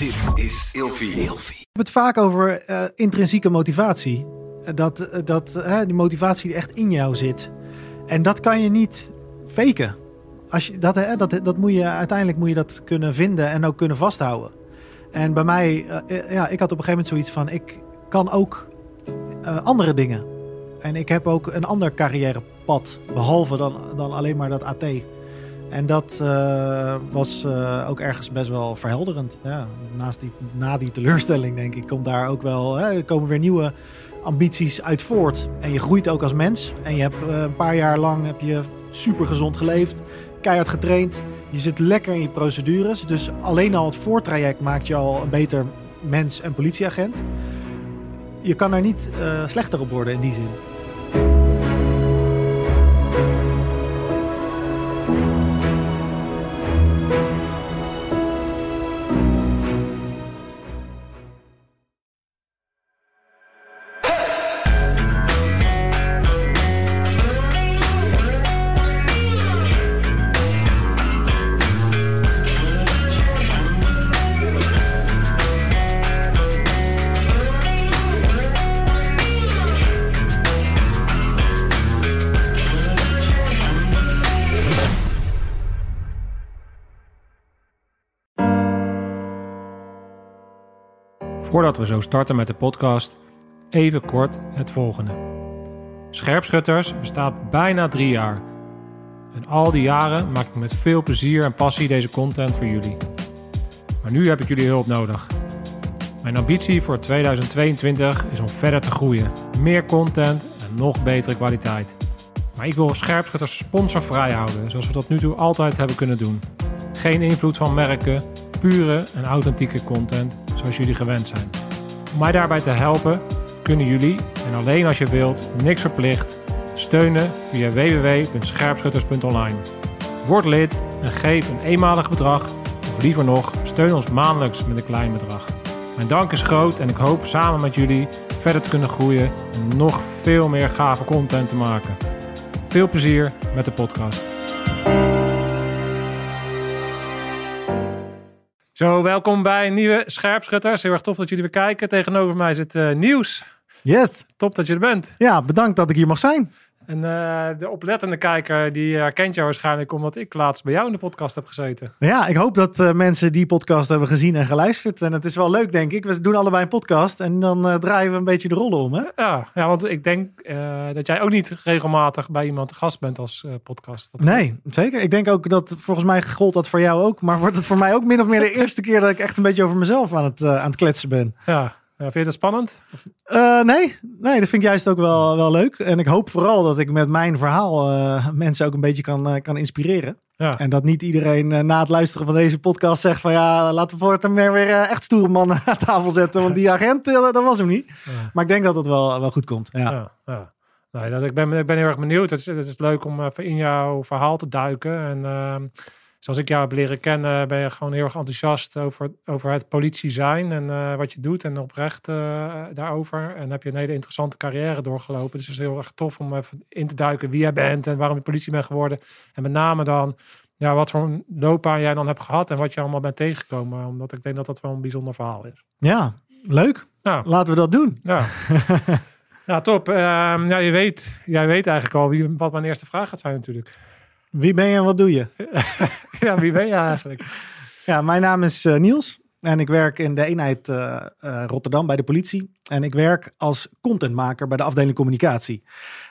Dit is Ilfie. We hebben het vaak over eh, intrinsieke motivatie. Eh, Dat, eh, dat die motivatie die echt in jou zit. En dat kan je niet faken. Als je, dat, hè, dat, dat moet je, uiteindelijk moet je dat kunnen vinden en ook kunnen vasthouden. En bij mij, ja, ik had op een gegeven moment zoiets van: ik kan ook eh, andere dingen. En ik heb ook een ander carrièrepad, behalve dan, dan alleen maar dat AT. En dat eh, was eh, ook ergens best wel verhelderend. Ja, naast die, na die teleurstelling, denk ik, komt daar ook wel. Hè, komen weer nieuwe ambities uit voort. En je groeit ook als mens. En je hebt eh, een paar jaar lang heb je super gezond geleefd, keihard getraind. Je zit lekker in je procedures. Dus alleen al het voortraject maakt je al een beter mens en politieagent. Je kan er niet slechter op worden in die zin. Voordat we zo starten met de podcast, even kort het volgende. Scherpschutters bestaat bijna drie jaar. En al die jaren maak ik met veel plezier en passie deze content voor jullie. Maar nu heb ik jullie hulp nodig. Mijn ambitie voor 2022 is om verder te groeien. Meer content en nog betere kwaliteit. Maar ik wil scherpschutters sponsorvrij houden, zoals we tot nu toe altijd hebben kunnen doen. Geen invloed van merken, pure en authentieke content zoals jullie gewend zijn. Om mij daarbij te helpen kunnen jullie, en alleen als je wilt, niks verplicht, steunen via www.scherpschutters.online. Word lid en geef een eenmalig bedrag, of liever nog, steun ons maandelijks met een klein bedrag. Mijn dank is groot en ik hoop samen met jullie verder te kunnen groeien en nog veel meer gave content te maken. Veel plezier met de podcast. Zo, welkom bij een nieuwe Scherpschutters. Heel erg tof dat jullie weer kijken. Tegenover mij zit eh, Nieuws. Yes, Top dat je er bent. ja, bedankt dat ik hier mag zijn. En eh, de oplettende kijker die herkent jou waarschijnlijk omdat ik laatst bij jou in de podcast heb gezeten. Ja, ik hoop dat eh, mensen die podcast hebben gezien en geluisterd. En het is wel leuk, denk ik. We doen allebei een podcast en dan eh, draaien we een beetje de rollen om, hè? Ja, ja want ik denk eh, dat jij ook niet regelmatig bij iemand gast bent als eh, podcast. Dat- Nee, zeker. Ik denk ook dat, volgens mij gold dat voor jou ook. Maar wordt het voor mij ook min of meer de eerste keer dat ik echt een beetje over mezelf aan het, eh, aan het kletsen ben? Ja. Ja, vind je dat spannend? Eh, nee, nee, dat vind ik juist ook wel, wel leuk. En ik hoop vooral dat ik met mijn verhaal eh, mensen ook een beetje kan, eh, kan inspireren. Ja. En dat niet iedereen eh, na het luisteren van deze podcast zegt van ja, laten we voortaan maar weer eh, echt stoere mannen aan tafel zetten. Want die agent, eh, dat was hem niet. Ja. Maar ik denk dat het wel, wel goed komt. Ja. Ja. Nee, dat, ik, ben, ik ben heel erg benieuwd. Het is, het is leuk om even in jouw verhaal te duiken. En ehm, zoals ik jou heb leren kennen, ben je gewoon heel erg enthousiast over, over het politie zijn en eh, wat je doet en oprecht eh, daarover. En heb je een hele interessante carrière doorgelopen. Dus het is heel erg tof om even in te duiken wie jij bent en waarom je politie bent geworden. En met name dan, ja, wat voor een loopbaan jij dan hebt gehad en wat je allemaal bent tegengekomen. Omdat ik denk dat dat wel een bijzonder verhaal is. ja, leuk. Nou, Laten we dat doen. ja. ja, top. Ehm, ja, je weet, jij weet eigenlijk al wie, wat mijn eerste vraag gaat zijn natuurlijk. Wie ben je en wat doe je? ja, wie ben je eigenlijk? Ja, mijn naam is eh, Niels. En ik werk in de eenheid eh, eh, Rotterdam bij de politie. En ik werk als contentmaker bij de afdeling communicatie.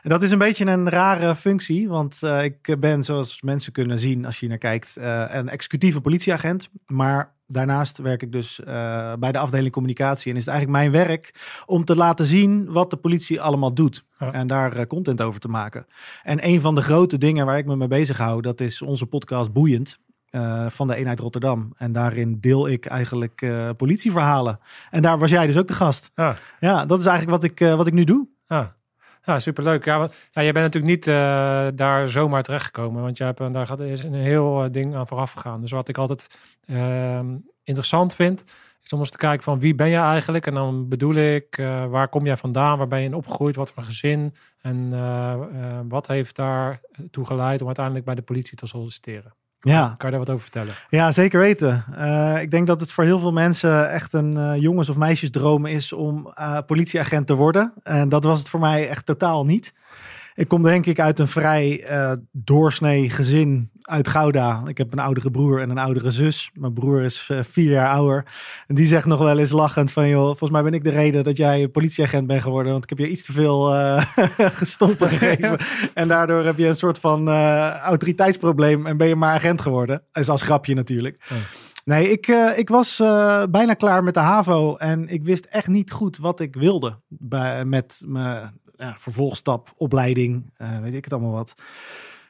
En dat is een beetje een rare functie. Want ik ben, zoals mensen kunnen zien als je naar kijkt, een executieve politieagent. Maar daarnaast werk ik dus eh, bij de afdeling communicatie. En is het eigenlijk mijn werk om te laten zien wat de politie allemaal doet. Ja. En daar eh, content over te maken. En een van de grote dingen waar ik me mee bezig hou, dat is onze podcast Boeiend eh, van de eenheid Rotterdam. En daarin deel ik eigenlijk politieverhalen. En daar was jij dus ook de gast. Ja, Ja, dat is eigenlijk wat ik, wat ik nu doe. ja. Ja superleuk. Ja, want, ja, jij bent natuurlijk niet eh, daar zomaar terechtgekomen. Want jij hebt, eh, daar gaat, is een heel eh, ding aan vooraf gegaan. Dus wat ik altijd ehm, interessant vind, is om eens te kijken van wie ben je eigenlijk? En dan bedoel ik, waar kom jij vandaan? Waar ben je in opgegroeid? Wat voor gezin? En wat heeft daar toe geleid om uiteindelijk bij de politie te solliciteren? Ja, Kan je daar wat over vertellen? ja zeker weten. Eh, ik denk dat het voor heel veel mensen echt een eh, jongens- of meisjesdroom is om eh, politieagent te worden. En dat was het voor mij echt totaal niet. Ik kom denk ik uit een vrij eh, doorsnee gezin uit Gouda. Ik heb een oudere broer en een oudere zus. Mijn broer is eh, vier jaar ouder. En die zegt nog wel eens lachend van... joh, volgens mij ben ik de reden dat jij politieagent bent geworden. Want ik heb je iets te veel gestompen gegeven. En daardoor heb je een soort van autoriteitsprobleem... en ben je maar agent geworden. Dat is als grapje natuurlijk. Oh. Nee, ik, ik was bijna klaar met de HAVO... en ik wist echt niet goed wat ik wilde... Bij, met mijn ja, vervolgstap, opleiding, eh, weet ik het allemaal wat.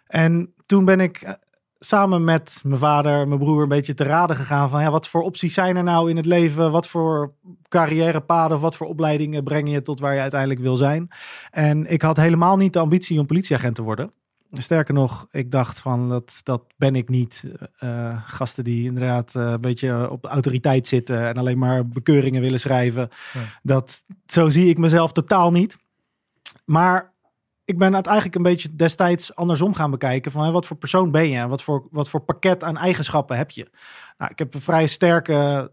En toen ben ik eh, samen met mijn vader, mijn broer, een beetje te raden gegaan van ja, wat voor opties zijn er nou in het leven? Wat voor carrièrepaden of wat voor opleidingen brengen je tot waar je uiteindelijk wil zijn? En ik had helemaal niet de ambitie om politieagent te worden. Sterker nog, ik dacht van dat, dat ben ik niet. Eh, gasten die inderdaad een beetje op de autoriteit zitten en alleen maar bekeuringen willen schrijven. Ja. Dat, zo zie ik mezelf totaal niet. Maar ik ben het eigenlijk een beetje destijds andersom gaan bekijken. Van hè, wat voor persoon ben je? En wat voor, wat voor pakket aan eigenschappen heb je? Nou, ik heb een vrij sterke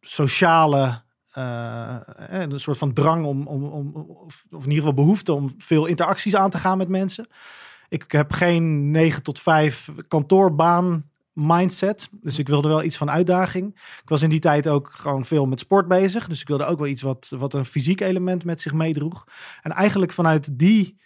sociale. eh, eh, een soort van drang om, om, om of, of in ieder geval behoefte om veel interacties aan te gaan met mensen. Ik heb geen 9 tot 5 kantoorbaan mindset. Dus ik wilde wel iets van uitdaging. Ik was in die tijd ook gewoon veel met sport bezig. Dus ik wilde ook wel iets wat, wat een fysiek element met zich meedroeg. En eigenlijk vanuit die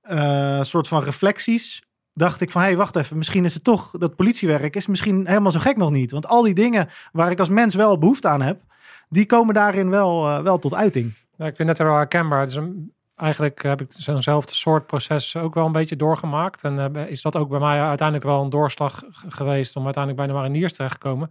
eh, soort van reflecties dacht ik van, hé, hey, wacht even, misschien is het toch, dat politiewerk is misschien helemaal zo gek nog niet. Want al die dingen waar ik als mens wel behoefte aan heb, die komen daarin wel, eh, wel tot uiting. Ja, ik vind het wel herkenbaar. Dus een, eigenlijk heb ik zo'nzelfde soort proces ook wel een beetje doorgemaakt. En eh, is dat ook bij mij uiteindelijk wel een doorslag geweest om uiteindelijk bij de mariniers terecht te komen.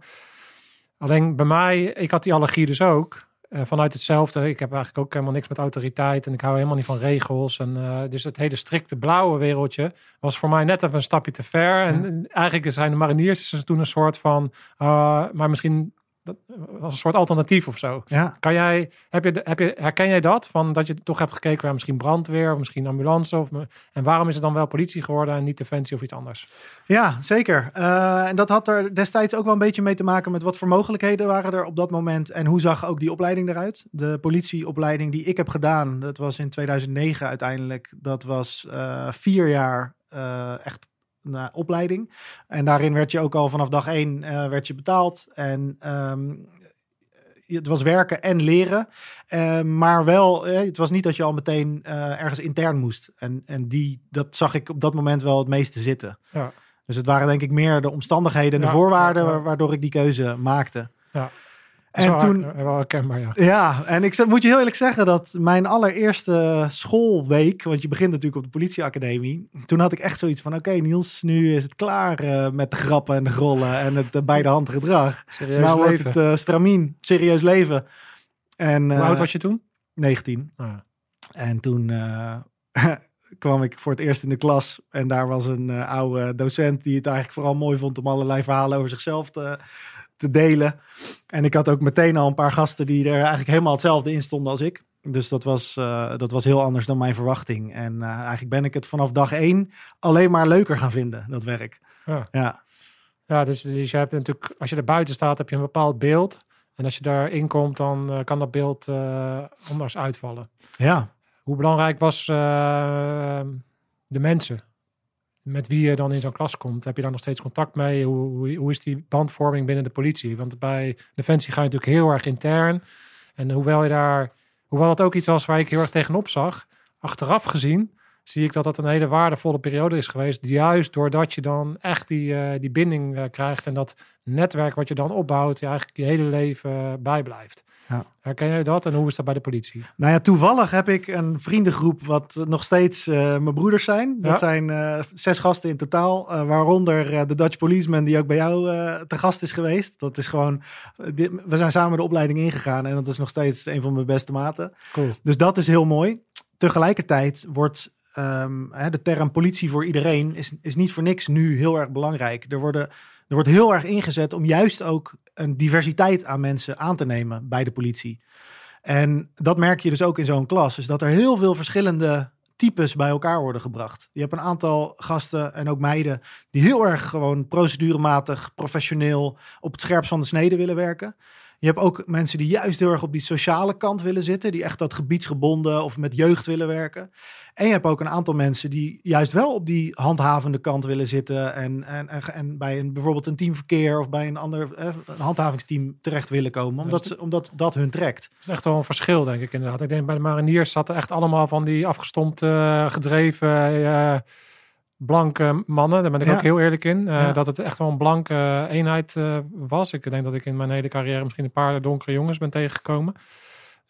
Alleen bij mij, ik had die allergie dus ook. eh, vanuit hetzelfde. Ik heb eigenlijk ook helemaal niks met autoriteit. En ik hou helemaal niet van regels. En eh, dus het hele strikte blauwe wereldje was voor mij net even een stapje te ver. En, Ja. en eigenlijk zijn de mariniers dus toen een soort van... ah, maar misschien dat was een soort alternatief of zo. Ja, Kan jij, heb je, heb je, herken jij dat? Van dat je toch hebt gekeken naar misschien brandweer of misschien ambulance? Of, en waarom is het dan wel politie geworden en niet defensie of iets anders? ja zeker. Eh, en dat had er destijds ook wel een beetje mee te maken met wat voor mogelijkheden waren er op dat moment. En hoe zag ook die opleiding eruit? De politieopleiding die ik heb gedaan, dat was in 2009 uiteindelijk. Dat was eh, vier jaar eh, echt een opleiding. En daarin werd je ook al vanaf dag één eh, werd je betaald. En ehm, het was werken en leren. Eh, maar wel, eh, het was niet dat je al meteen eh, ergens intern moest. En, en die, dat zag ik op dat moment wel het meeste zitten. Ja. Dus het waren denk ik meer de omstandigheden en de Ja, voorwaarden ja, waardoor ik die keuze maakte. Ja. En toen, wel herkenbaar, ja. ja, en ik moet je heel eerlijk zeggen dat mijn allereerste schoolweek, want je begint natuurlijk op de politieacademie, toen had ik echt zoiets van, oké Niels, nu is het klaar eh, met de grappen en de grollen en het uh, bij de hand gedrag. Serieus nou wordt het eh, stramien, serieus leven. En, Hoe eh, oud was je toen? 19. Ah. En toen kwam ik voor het eerst in de klas. En daar was een oude docent die het eigenlijk vooral mooi vond om allerlei verhalen over zichzelf te, te delen. En ik had ook meteen al een paar gasten die er eigenlijk helemaal hetzelfde in stonden als ik. Dus dat was, eh, dat was heel anders dan mijn verwachting. En eh, eigenlijk ben ik het vanaf dag één alleen maar leuker gaan vinden, dat werk. Ja. Ja, Ja, dus, dus je hebt natuurlijk, als je er buiten staat, heb je een bepaald beeld. En als je daarin komt, dan eh, kan dat beeld anders uitvallen. ja. Hoe belangrijk was de mensen met wie je dan in zo'n klas komt? Heb je daar nog steeds contact mee? Hoe, hoe, is die bandvorming binnen de politie? Want bij Defensie ga je natuurlijk heel erg intern. En hoewel je daar, hoewel dat ook iets was waar ik heel erg tegenop zag, achteraf gezien zie ik dat dat een hele waardevolle periode is geweest. Juist doordat je dan echt die, eh, die binding eh, krijgt en dat netwerk wat je dan opbouwt, je eigenlijk je hele leven eh, bijblijft. Ja. Herken jij dat en hoe is dat bij de politie? Nou ja, toevallig heb ik een vriendengroep wat nog steeds mijn broeders zijn. Dat Ja. zijn zes gasten in totaal, waaronder de Dutch Policeman die ook bij jou te gast is geweest. Dat is gewoon, dit- we zijn samen de opleiding ingegaan en dat is nog steeds een van mijn beste maten. Cool. Dus dat is heel mooi. Tegelijkertijd wordt ehm, de term politie voor iedereen is, is niet voor niks nu heel erg belangrijk. Er, worden, er wordt heel erg ingezet om juist ook een diversiteit aan mensen aan te nemen bij de politie. En dat merk je dus ook in zo'n klas. Dus dat er heel veel verschillende types bij elkaar worden gebracht. Je hebt een aantal gasten en ook meiden die heel erg gewoon procedurematig, professioneel op het scherpst van de snede willen werken. Je hebt ook mensen die juist heel erg op die sociale kant willen zitten, die echt dat gebiedsgebonden of met jeugd willen werken. En je hebt ook een aantal mensen die juist wel op die handhavende kant willen zitten en, en, en, en bij een, bijvoorbeeld een teamverkeer of bij een ander eh, een handhavingsteam terecht willen komen, omdat, ze, omdat dat hun trekt. Dat is echt wel een verschil, denk ik inderdaad. Ik denk bij de mariniers zaten echt allemaal van die afgestompte, gedreven, eh, blanke mannen. Daar ben ik Ja. ook heel eerlijk in. eh, Ja. Dat het echt wel een blanke eenheid eh, was. Ik denk dat ik in mijn hele carrière misschien een paar donkere jongens ben tegengekomen.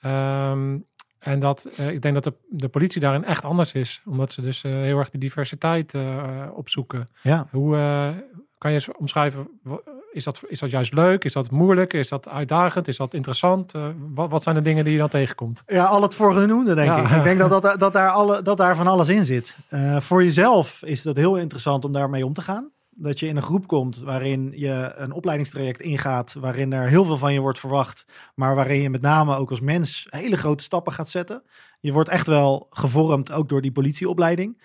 Ehm, en dat eh, ik denk dat de, de politie daarin echt anders is. Omdat ze dus eh, heel erg die diversiteit eh, opzoeken. Ja. Hoe eh, kan je eens omschrijven? Is dat, is dat juist leuk? Is dat moeilijk? Is dat uitdagend? Is dat interessant? Eh, wat, wat zijn de dingen die je dan tegenkomt? Ja, al het voorgenoemde, denk Ja. ik. Ik denk dat, dat, dat, daar alle, dat daar van alles in zit. Eh, voor jezelf is dat heel interessant om daarmee om te gaan. Dat je in een groep komt waarin je een opleidingstraject ingaat, waarin er heel veel van je wordt verwacht, maar waarin je met name ook als mens hele grote stappen gaat zetten. Je wordt echt wel gevormd, ook door die politieopleiding.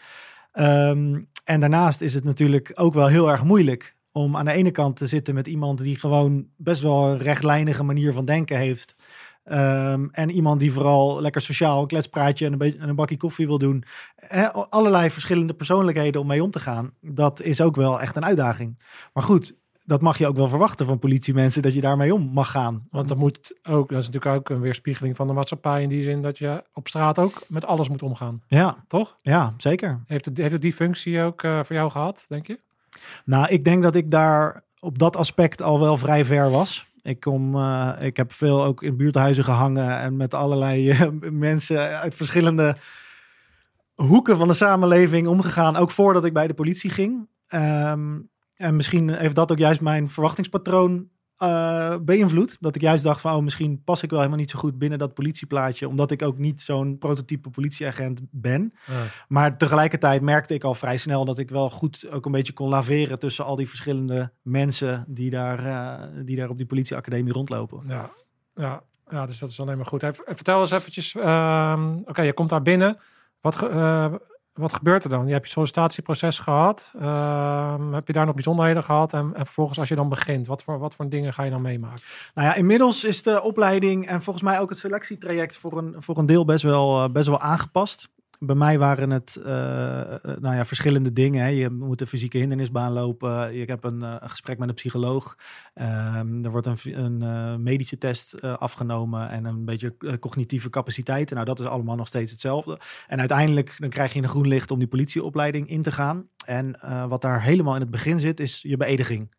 Ehm, en daarnaast is het natuurlijk ook wel heel erg moeilijk om aan de ene kant te zitten met iemand die gewoon best wel een rechtlijnige manier van denken heeft. Ehm, en iemand die vooral lekker sociaal een kletspraatje en een, beetje, en een bakje koffie wil doen. Hè, allerlei verschillende persoonlijkheden om mee om te gaan. Dat is ook wel echt een uitdaging. Maar goed, dat mag je ook wel verwachten van politiemensen, dat je daarmee om mag gaan. Want dat moet ook, dat is natuurlijk ook een weerspiegeling van de maatschappij. In die zin dat je op straat ook met alles moet omgaan. Ja, Toch? ja zeker. Heeft het, heeft het die functie ook eh, voor jou gehad, denk je? Nou, ik denk dat ik daar op dat aspect al wel vrij ver was. Ik, kom, eh, ik heb veel ook in buurthuizen gehangen en met allerlei eh, mensen uit verschillende hoeken van de samenleving omgegaan. Ook voordat ik bij de politie ging. Ehm, en misschien heeft dat ook juist mijn verwachtingspatroon eh, beïnvloed. Dat ik juist dacht van, oh, misschien pas ik wel helemaal niet zo goed binnen dat politieplaatje. Omdat ik ook niet zo'n prototype politieagent ben. Maar tegelijkertijd merkte ik al vrij snel dat ik wel goed ook een beetje kon laveren tussen al die verschillende mensen die daar, eh, die daar op die politieacademie rondlopen. Ja, ja, ja, dus dat is alleen maar goed. Hey, vertel eens eventjes, ehm, oké, je komt daar binnen. Wat, eh, wat gebeurt er dan? Je hebt je sollicitatieproces gehad. Ehm, heb je daar nog bijzonderheden gehad? En, en vervolgens als je dan begint, wat voor, wat voor dingen ga je dan meemaken? Nou ja, inmiddels is de opleiding en volgens mij ook het selectietraject voor een, voor een deel best wel, eh, best wel aangepast. Bij mij waren het eh, eh, nou ja, verschillende dingen. Hè. Je moet een fysieke hindernisbaan lopen. Je hebt een, eh, een gesprek met een psycholoog. Ehm, er wordt een, een medische test afgenomen en een beetje cognitieve capaciteiten. Nou, dat is allemaal nog steeds hetzelfde. En uiteindelijk dan krijg je een groen licht om die politieopleiding in te gaan. En wat daar helemaal in het begin zit, is je beëdiging.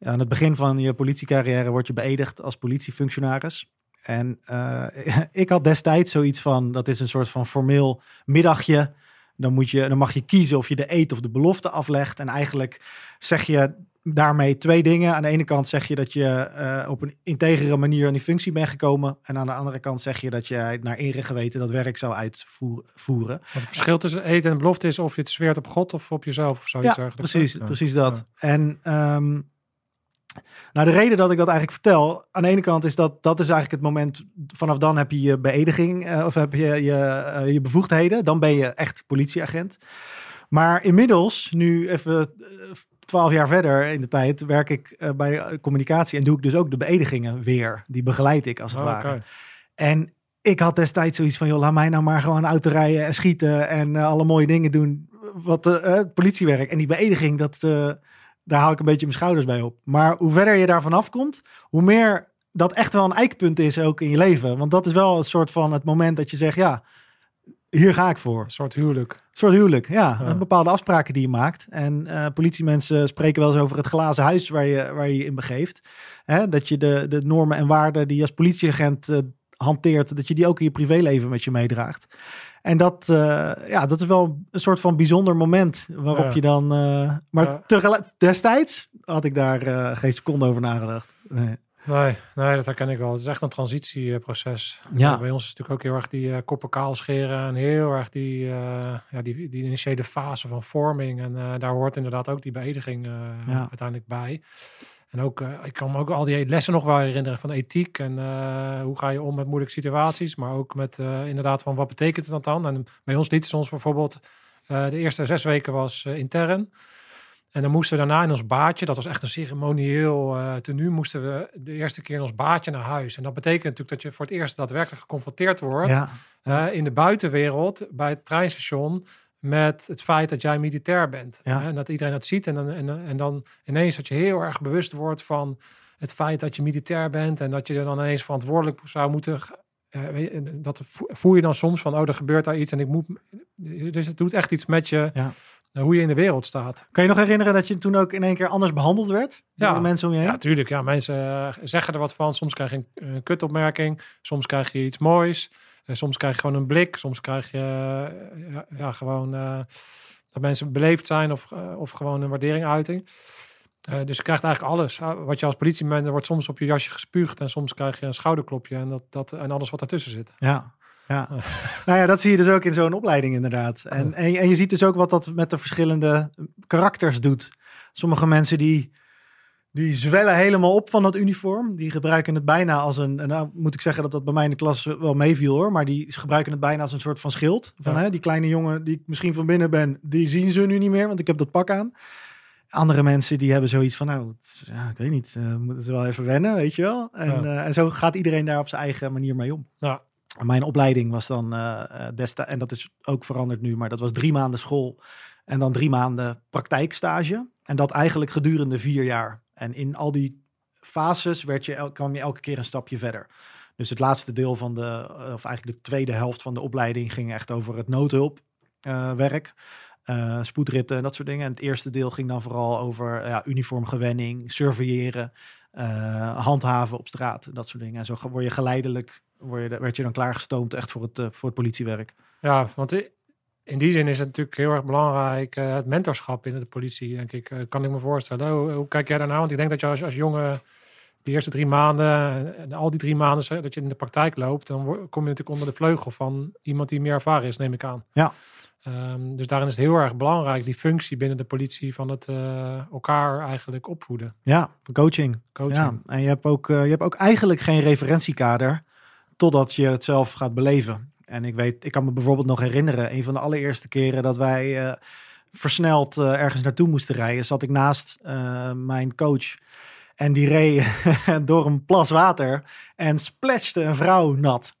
Aan het begin van je politiecarrière word je beëdigd als politiefunctionaris. En eh, ik had destijds zoiets van, dat is een soort van formeel middagje. Dan, moet je, dan mag je kiezen of je de eet of de belofte aflegt. En eigenlijk zeg je daarmee twee dingen. Aan de ene kant zeg je dat je eh, op een integere manier aan die functie bent gekomen. En aan de andere kant zeg je dat je naar eer en geweten dat werk zou uitvoeren. Wat het verschil tussen eten en belofte is of je het zweert op God of op jezelf of zoiets Ja, precies, precies dat. Ja. En ehm, nou, de reden dat ik dat eigenlijk vertel, aan de ene kant is dat dat is eigenlijk het moment, vanaf dan heb je je beëdiging eh, of heb je je, eh, je bevoegdheden, dan ben je echt politieagent. Maar inmiddels, nu even eh, twaalf jaar verder in de tijd, werk ik bij communicatie en doe ik dus ook de beëdigingen weer. Die begeleid ik als het Oh, ware. En ik had destijds zoiets van, joh, laat mij nou maar gewoon auto rijden en schieten en alle mooie dingen doen. Wat het politiewerk en die beëdiging, dat, daar hou ik een beetje mijn schouders bij op. Maar hoe verder je daar vanaf komt, hoe meer dat echt wel een eikpunt is ook in je leven. Want dat is wel een soort van het moment dat je zegt, ja, hier ga ik voor. Een soort huwelijk. Een soort huwelijk, ja. Bepaalde afspraken die je maakt. En eh, politiemensen spreken wel eens over het glazen huis waar je waar je, je in begeeft. Hè? Dat je de, de normen en waarden die je als politieagent eh, hanteert, dat je die ook in je privéleven met je meedraagt. En dat, eh, ja, dat is wel een soort van bijzonder moment waarop Ja. je dan... eh, maar Ja. tegelijk, destijds had ik daar eh, geen seconde over nagedacht. Nee. Nee, nee, dat herken ik wel. Het is echt een transitieproces. Ja. Bij ons is natuurlijk ook heel erg die koppen kaal scheren en heel erg die, ja, die, die initiële fase van vorming. En daar hoort inderdaad ook die beëdiging Ja. uiteindelijk bij. En ook, eh, ik kan me ook al die lessen nog wel herinneren van ethiek en eh, hoe ga je om met moeilijke situaties, maar ook met eh, inderdaad van wat betekent het dan? En bij ons lieten ze ons bijvoorbeeld, de eerste zes weken was intern. En dan moesten we daarna in ons baadje, dat was echt een ceremonieel tenue, moesten we de eerste keer in ons baadje naar huis. En dat betekent natuurlijk dat je voor het eerst daadwerkelijk geconfronteerd wordt Ja, in de buitenwereld bij het treinstation met het feit dat jij militair bent. Ja. Hè, En dat iedereen dat ziet en dan, en, en dan ineens dat je heel erg bewust wordt van het feit dat je militair bent en dat je dan ineens verantwoordelijk zou moeten. eh, dat vo- voel je dan soms van, oh, er gebeurt daar iets en ik moet. Dus het doet echt iets met je, Ja. eh, hoe je in de wereld staat. Kan je nog herinneren dat je toen ook in één keer anders behandeld werd? Door Ja. de mensen om je heen? Ja, natuurlijk. Ja, mensen eh, zeggen er wat van. Soms krijg je een, een kutopmerking. Soms krijg je iets moois. En soms krijg je gewoon een blik. Soms krijg je eh, ja, ja, gewoon eh, dat mensen beleefd zijn of, eh, of gewoon een waardering uiting. Eh, dus je krijgt eigenlijk alles. Ah, Wat je als politieman, er wordt soms op je jasje gespuugd en soms krijg je een schouderklopje en, dat, dat, en alles wat ertussen zit. Ja, ja. nou ja, dat zie je dus ook in zo'n opleiding inderdaad. En, en, en je ziet dus ook wat dat met de verschillende karakters doet. Sommige mensen die, die zwellen helemaal op van dat uniform. Die gebruiken het bijna als een, en nou moet ik zeggen dat dat bij mij in de klas wel meeviel hoor. Maar die gebruiken het bijna als een soort van schild. Van Ja. hè, die kleine jongen die ik misschien van binnen ben, die zien ze nu niet meer, want ik heb dat pak aan. Andere mensen die hebben zoiets van, nou, ja, ik weet niet, eh moet het wel even wennen, weet je wel. En, Ja. eh, en zo gaat iedereen daar op zijn eigen manier mee om. Ja. Mijn opleiding was dan eh destijds, en dat is ook veranderd nu, maar dat was drie maanden school en dan drie maanden praktijkstage. En dat eigenlijk gedurende vier jaar. En in al die fases werd je, kwam je elke keer een stapje verder. Dus het laatste deel van de, eh, of eigenlijk de tweede helft van de opleiding ging echt over het noodhulpwerk. eh spoedritten en dat soort dingen. En het eerste deel ging dan vooral over eh, ja, uniformgewenning, surveilleren, eh, handhaven op straat, dat soort dingen. En zo word je geleidelijk, word je, werd je dan klaargestoomd echt voor het, eh, voor het politiewerk. Ja, want in die zin is het natuurlijk heel erg belangrijk, eh, het mentorschap in de politie, denk ik. eh, kan ik me voorstellen. Hoe, hoe kijk jij daarnaar? Want ik denk dat je als, als jongen de eerste drie maanden, en, al die drie maanden dat je in de praktijk loopt, dan kom je natuurlijk onder de vleugel van iemand die meer ervaren is, neem ik aan. Ja. Ehm, dus daarin is het heel erg belangrijk, die functie binnen de politie van het eh, elkaar eigenlijk opvoeden. Ja, coaching. Coaching. Ja, en je hebt, ook, je hebt ook eigenlijk geen referentiekader totdat je het zelf gaat beleven. En ik weet, ik kan me bijvoorbeeld nog herinneren, een van de allereerste keren dat wij eh, versneld eh, ergens naartoe moesten rijden, zat ik naast eh, mijn coach. En die reed door een plas water en splashte een vrouw nat.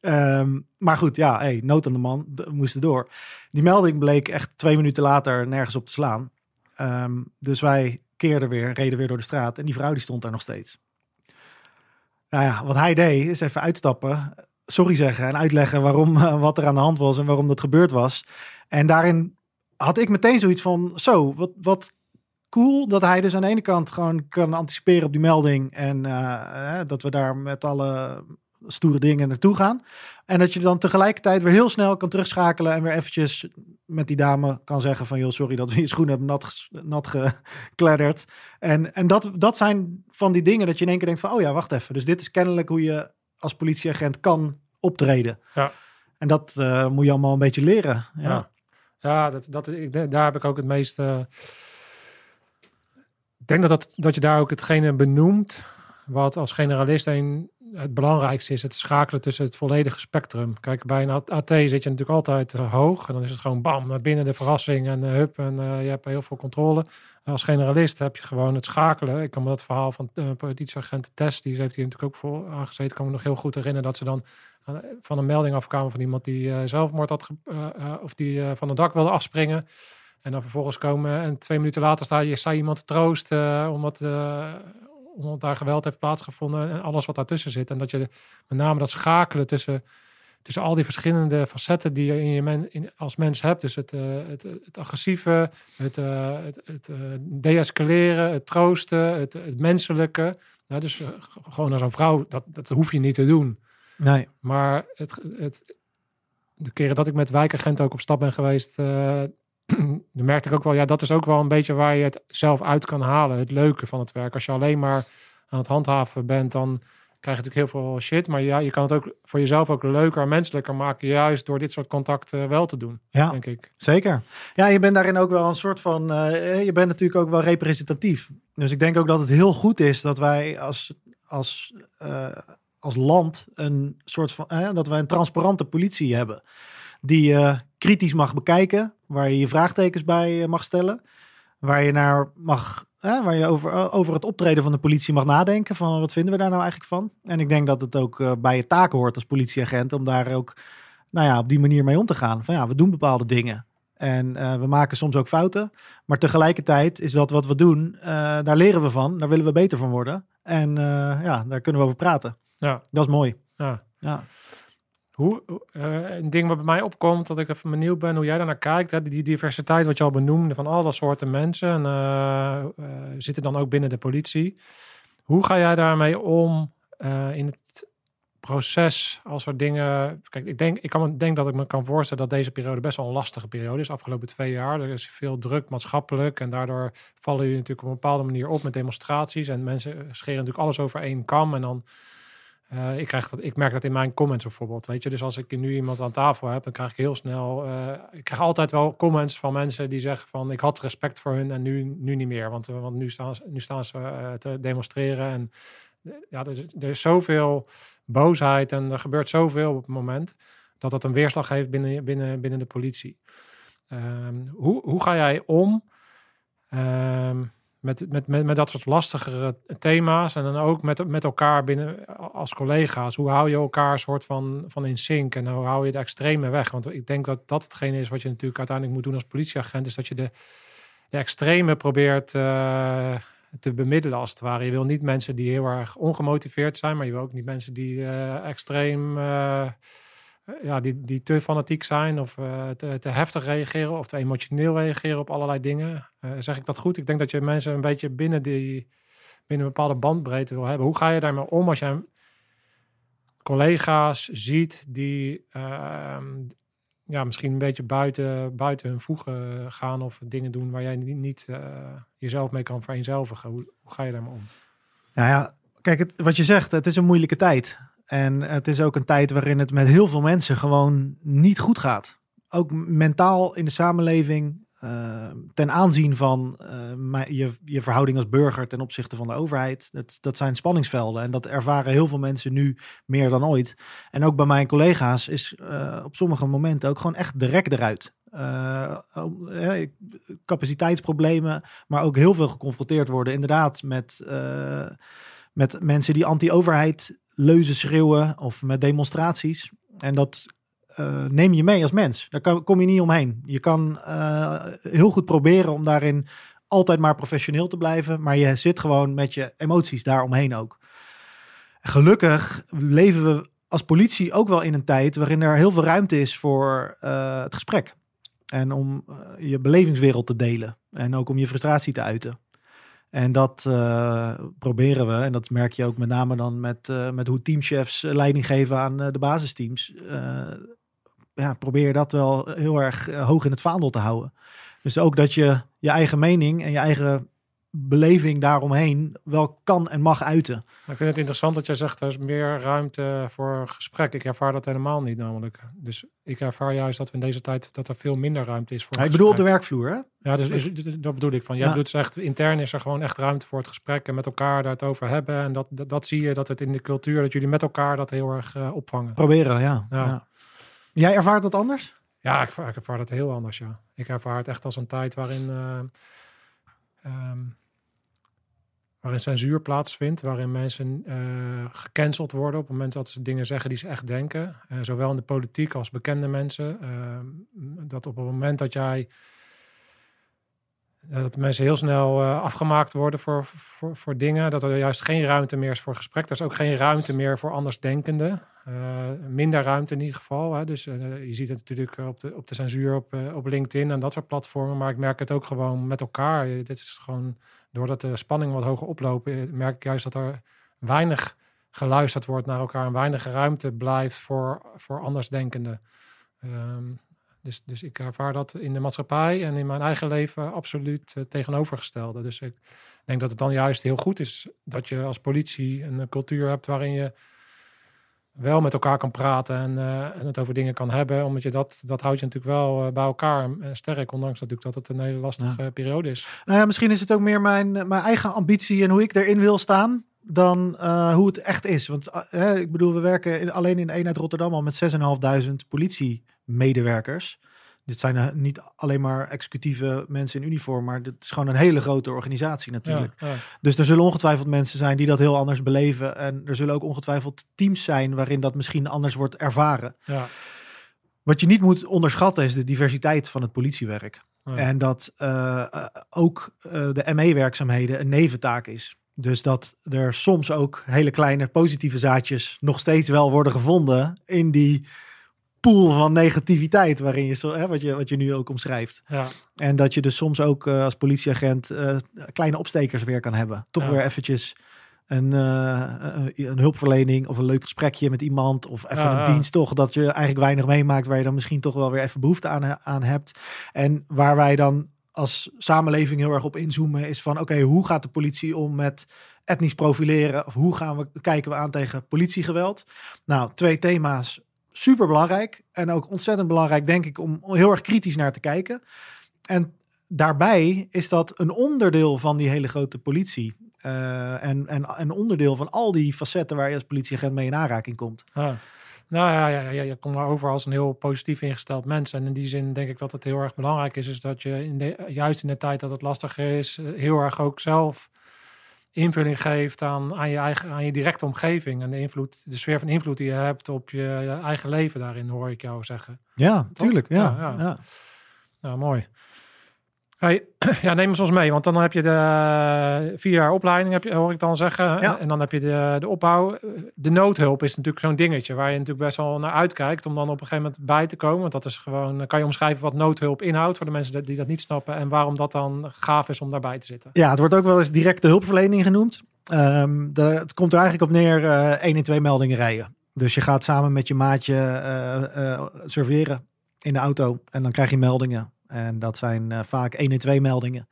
Ehm, maar goed, ja, hey, nood aan de man, we moesten door. Die melding bleek echt twee minuten later nergens op te slaan. Ehm, dus wij keerden weer, reden weer door de straat en die vrouw die stond daar nog steeds. Nou ja, wat hij deed is even uitstappen, sorry zeggen en uitleggen waarom, eh, wat er aan de hand was en waarom dat gebeurd was. En daarin had ik meteen zoiets van, zo, wat, wat cool dat hij dus aan de ene kant gewoon kan anticiperen op die melding en eh, eh, dat we daar met alle stoere dingen naartoe gaan. En dat je dan tegelijkertijd weer heel snel kan terugschakelen en weer eventjes met die dame kan zeggen van, joh, sorry dat we je schoenen hebben nat, nat gekledderd. En, en dat, dat zijn van die dingen dat je in één keer denkt van, oh ja, wacht even. Dus dit is kennelijk hoe je als politieagent kan optreden. Ja. En dat eh, moet je allemaal een beetje leren. Ja. Ja, ja dat, dat, ik, daar heb ik ook het meeste. Ik denk dat, dat, dat je daar ook hetgene benoemt. wat als generalist een, het belangrijkste is: het schakelen tussen het volledige spectrum. Kijk, bij een AT zit je natuurlijk altijd eh, hoog. En dan is het gewoon bam, naar binnen de verrassing en eh, hup. En je hebt heel veel controle. Als generalist heb je gewoon het schakelen. Ik kan me dat verhaal van uh, politieagent Tess, die heeft hier natuurlijk ook voor aangezeten. Kan me nog heel goed herinneren dat ze dan uh, van een melding afkwamen van iemand die uh, zelfmoord had, of die van het dak wilde afspringen. En dan vervolgens komen en twee minuten later sta je, sta iemand te troosten, omdat, omdat daar geweld heeft plaatsgevonden en alles wat daartussen zit. En dat je met name dat schakelen tussen, tussen al die verschillende facetten die je in je men, in, als mens hebt. Dus het, uh, het, het, agressieve, het, uh, het, het deescaleren, het troosten, het, het menselijke. Nou, dus gewoon als een vrouw, dat, dat hoef je niet te doen. Nee. Maar het, het, de keren dat ik met wijkagenten ook op stap ben geweest, dan merkte ik ook wel, ja, dat is ook wel een beetje waar je het zelf uit kan halen. Het leuke van het werk. Als je alleen maar aan het handhaven bent, dan krijg je natuurlijk heel veel shit. Maar ja, je kan het ook voor jezelf ook leuker en menselijker maken. Juist door dit soort contacten wel te doen, Ja. denk ik. Zeker. Ja, je bent daarin ook wel een soort van. eh, je bent natuurlijk ook wel representatief. Dus ik denk ook dat het heel goed is dat wij als, als, eh, als land een soort van. eh, dat wij een transparante politie hebben. Die je kritisch mag bekijken. Waar je je vraagtekens bij mag stellen. Waar je naar mag. Eh, waar je over, over het optreden van de politie mag nadenken. Van wat vinden we daar nou eigenlijk van? En ik denk dat het ook eh, bij je taken hoort als politieagent. Om daar ook nou ja, op die manier mee om te gaan. Van ja, we doen bepaalde dingen. En eh, we maken soms ook fouten. Maar tegelijkertijd is dat wat we doen, eh, daar leren we van. Daar willen we beter van worden. En eh, ja, daar kunnen we over praten. Ja, Dat is mooi. ja. Ja, Hoe, eh, een ding wat bij mij opkomt, dat ik even benieuwd ben hoe jij daarnaar kijkt. Hè? Die diversiteit wat je al benoemde van alle soorten mensen. En eh, eh, zitten dan ook binnen de politie. Hoe ga jij daarmee om in het proces als er dingen... Kijk, ik denk, ik kan, denk dat ik me kan voorstellen dat deze periode best wel een lastige periode is. Afgelopen twee jaar. Er is veel druk maatschappelijk. En daardoor vallen jullie natuurlijk op een bepaalde manier op met demonstraties. En mensen scheren natuurlijk alles over één kam. En dan eh, ik, krijg dat, ik merk dat in mijn comments bijvoorbeeld. Weet je, dus als ik nu iemand aan tafel heb, dan krijg ik heel snel. eh, ik krijg altijd wel comments van mensen die zeggen van ik had respect voor hun en nu, nu niet meer. Want, eh, want nu staan nu staan ze te demonstreren. En ja, er is, er is zoveel boosheid en er gebeurt zoveel op het moment dat dat een weerslag heeft binnen, binnen, binnen de politie. Ehm, hoe, hoe ga jij om? ehm, met, met, met, met dat soort lastigere thema's. En dan ook met, met elkaar binnen als collega's. Hoe hou je elkaar een soort van, van in sync? En hoe hou je de extreme weg? Want ik denk dat dat hetgene is wat je natuurlijk uiteindelijk moet doen als politieagent. Is dat je de, de extreme probeert eh, te bemiddelen als het ware. Je wil niet mensen die heel erg ongemotiveerd zijn. Maar je wil ook niet mensen die eh, extreem... eh, ja, die, die te fanatiek zijn of eh, te, te heftig reageren of te emotioneel reageren op allerlei dingen. Eh, zeg ik dat goed? Ik denk dat je mensen een beetje binnen, die, binnen een bepaalde bandbreedte wil hebben. Hoe ga je daarmee om als je collega's ziet die ehm, ja, misschien een beetje buiten, buiten hun voegen gaan of dingen doen waar jij niet, niet eh, jezelf mee kan vereenzelvigen? Hoe, hoe ga je daarmee om? nou ja, kijk, het, wat je zegt, het is een moeilijke tijd. En het is ook een tijd waarin het met heel veel mensen gewoon niet goed gaat. Ook mentaal in de samenleving. eh, ten aanzien van eh, je, je verhouding als burger ten opzichte van de overheid. Dat, dat zijn spanningsvelden en dat ervaren heel veel mensen nu meer dan ooit. En ook bij mijn collega's is eh, op sommige momenten ook gewoon echt de rek eruit. Capaciteitsproblemen, maar ook heel veel geconfronteerd worden inderdaad met, met mensen die anti-overheid leuzen schreeuwen of met demonstraties. En dat eh, neem je mee als mens. Daar kan, kom je niet omheen. Je kan eh, heel goed proberen om daarin altijd maar professioneel te blijven, maar je zit gewoon met je emoties daaromheen ook. Gelukkig leven we als politie ook wel in een tijd waarin er heel veel ruimte is voor eh, het gesprek. En om je belevingswereld te delen. En ook om je frustratie te uiten. En dat eh, proberen we. En dat merk je ook met name dan met, eh, met hoe teamchefs eh, leiding geven aan de basisteams. Ja, probeer dat wel heel erg hoog in het vaandel te houden. Dus ook dat je je eigen mening en je eigen beleving daaromheen wel kan en mag uiten. Ik vind het interessant dat jij zegt er is meer ruimte voor gesprek. Ik ervaar dat helemaal niet namelijk. Dus ik ervaar juist dat we in deze tijd dat er veel minder ruimte is voor Ja, ik bedoel op de werkvloer, hè? Ja, dus is, dat bedoel ik van. Jij Ja. doet echt intern is er gewoon echt ruimte voor het gesprek en met elkaar daar het over hebben. En dat, dat, dat zie je dat het in de cultuur dat jullie met elkaar dat heel erg eh, opvangen. Proberen, ja. Ja. ja. Jij ervaart dat anders? Ja, ik, ervaar- ik ervaar dat heel anders, ja. Ik ervaar het echt als een tijd waarin, eh, ehm, waarin censuur plaatsvindt, waarin mensen eh, gecanceld worden op het moment dat ze dingen zeggen die ze echt denken. Eh, zowel in de politiek als bekende mensen. Ehm, dat op het moment dat jij eh, dat mensen heel snel afgemaakt worden voor, voor, voor dingen. Dat er juist geen ruimte meer is voor gesprek. Er is ook geen ruimte meer voor andersdenkenden. Eh, minder ruimte in ieder geval. Hè. Dus eh, je ziet het natuurlijk op de, op de censuur op, eh, op LinkedIn en dat soort platformen. Maar ik merk het ook gewoon met elkaar. Dit is gewoon, doordat de spanning wat hoger eh, merk ik juist dat er weinig geluisterd wordt naar elkaar. En weinig ruimte blijft voor, voor andersdenkenden. Ehm, dus, dus ik ervaar dat in de maatschappij en in mijn eigen leven absoluut tegenovergestelde. Dus Ik denk dat het dan juist heel goed is dat je als politie een cultuur hebt waarin je wel met elkaar kan praten en, uh, en het over dingen kan hebben. Omdat je dat, dat houdt je natuurlijk wel uh, bij elkaar en sterk. Ondanks natuurlijk dat het een hele lastige ja. periode is. Nou ja, misschien is het ook meer mijn, mijn eigen ambitie en hoe ik erin wil staan. Dan uh, hoe het echt is. Want ik bedoel, we werken in, alleen in de eenheid Rotterdam al met 6.500 politiemedewerkers. Dit zijn niet alleen maar executieve mensen in uniform, maar dit is gewoon een hele grote organisatie natuurlijk. Ja, ja. Dus er zullen ongetwijfeld mensen zijn die dat heel anders beleven. En er zullen ook ongetwijfeld teams zijn waarin dat misschien anders wordt ervaren. Ja. Wat je niet moet onderschatten is de diversiteit van het politiewerk. En dat uh, ook uh, de ME-werkzaamheden een neventaak is. Dus dat er soms ook hele kleine positieve zaadjes nog steeds wel worden gevonden in die pool van negativiteit waarin je, zo, hè, wat, je, wat je nu ook omschrijft. Ja. En dat je dus soms ook uh, als politieagent uh, kleine opstekers weer kan hebben. Toch Ja. weer eventjes een, uh, een hulpverlening of een leuk gesprekje met iemand. Of even Ja, een dienst toch dat je eigenlijk weinig meemaakt waar je dan misschien toch wel weer even behoefte aan, aan hebt. En waar wij dan als samenleving heel erg op inzoomen is van oké, hoe gaat de politie om met etnisch profileren? Of hoe gaan we, kijken we aan tegen politiegeweld? Nou, twee thema's super belangrijk. En ook ontzettend belangrijk, denk ik, om heel erg kritisch naar te kijken. En daarbij is dat een onderdeel van die hele grote politie. Uh, en, en een onderdeel van al die facetten waar je als politieagent mee in aanraking komt. Ja. Nou ja, ja, ja, je komt maar over als een heel positief ingesteld mens. En in die zin denk ik dat het heel erg belangrijk is, is dat je in de, juist in de tijd dat het lastiger is, eh, heel erg ook zelf invulling geeft aan, aan, je, eigen, aan je directe omgeving. En de, invloed, de sfeer van invloed die je hebt op je, je eigen leven daarin, hoor ik jou zeggen. Ja, Toch? tuurlijk. Ja, Ja, ja. ja. Nou, mooi. Hey, ja, neem ons ons mee, want dan heb je de vier jaar opleiding, heb je, hoor ik dan zeggen. Ja. En dan heb je de, de opbouw. De noodhulp is natuurlijk zo'n dingetje waar je natuurlijk best wel naar uitkijkt om dan op een gegeven moment bij te komen. Want dat is gewoon, kan je omschrijven wat noodhulp inhoudt voor de mensen die dat niet snappen en waarom dat dan gaaf is om daarbij te zitten. Ja, het wordt ook wel eens directe hulpverlening genoemd. Um, de, het komt er eigenlijk op neer uh, 1 in 2 meldingen rijden. Dus je gaat samen met je maatje uh, uh, serveren in de auto en dan krijg je meldingen. En dat zijn uh, vaak 1 en 2 meldingen.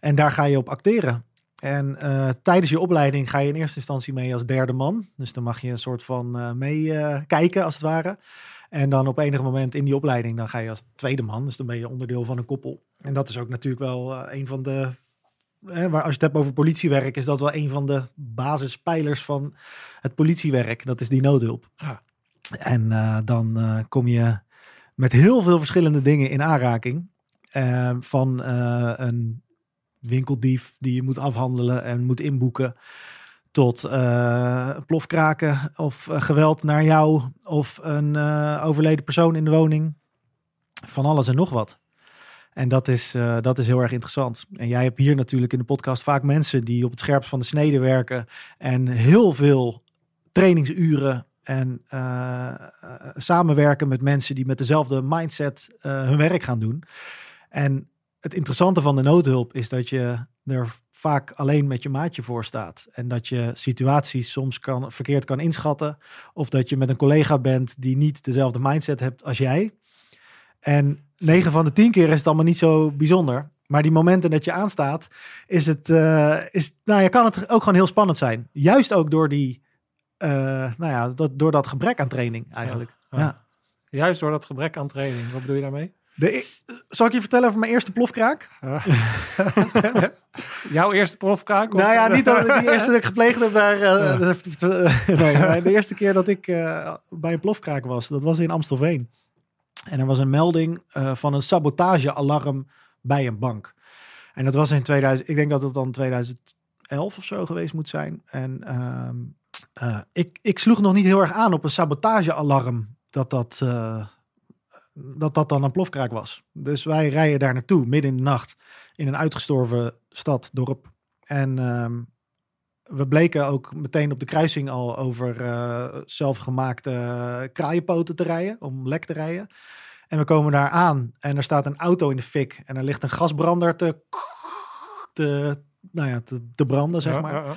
En daar ga je op acteren. En uh, tijdens je opleiding ga je in eerste instantie mee als derde man. Dus dan mag je een soort van uh, meekijken, als het ware. En dan op enig moment in die opleiding, dan ga je als tweede man. Dus dan ben je onderdeel van een koppel. En dat is ook natuurlijk wel een van de. Hè, waar, als je het hebt over politiewerk, is dat wel een van de basispijlers van het politiewerk. Dat is die noodhulp. Ja. En dan kom je met heel veel verschillende dingen in aanraking. Uh, van uh, een winkeldief die je moet afhandelen en moet inboeken. Tot uh, plofkraken of geweld naar jou. Of een overleden persoon in de woning. Van alles en nog wat. En dat is, dat is heel erg interessant. En jij hebt hier natuurlijk in de podcast vaak mensen die op het scherpst van de snede werken. En heel veel trainingsuren en uh, samenwerken met mensen die met dezelfde mindset uh, hun werk gaan doen. En het interessante van de noodhulp is dat je er vaak alleen met je maatje voor staat. En dat je situaties soms kan, verkeerd kan inschatten. Of dat je met een collega bent die niet dezelfde mindset hebt als jij. En 9 van de 10 keer is het allemaal niet zo bijzonder. Maar die momenten dat je aanstaat, is het, is, nou, ja, kan het ook gewoon heel spannend zijn. Juist ook door die uh, nou ja, dat, door dat gebrek aan training eigenlijk. Ja, ja. ja, Juist door dat gebrek aan training. Wat bedoel je daarmee? De, zal ik je vertellen over mijn eerste plofkraak? Jouw eerste plofkraak? Nou ja, niet dat die eerste dat ik gepleegd heb. Maar, uh, nee, de eerste keer dat ik uh, bij een plofkraak was, dat was in Amstelveen. En er was een melding van een sabotagealarm bij een bank. En dat was in 2000, ik denk dat het dan 2011 of zo geweest moet zijn. En uh, ik, ik sloeg nog niet heel erg aan op een sabotagealarm dat dat, uh, dat dat dan een plofkraak was. Dus wij rijden daar naartoe, midden in de nacht, in een uitgestorven stad, dorp. En um, we bleken ook meteen op de kruising al over uh, zelfgemaakte kraaienpoten te rijden, om lek te rijden. En we komen daar aan en er staat een auto in de fik en er ligt een gasbrander te, te, nou ja, te, te branden, zeg ja, maar. Ja, ja.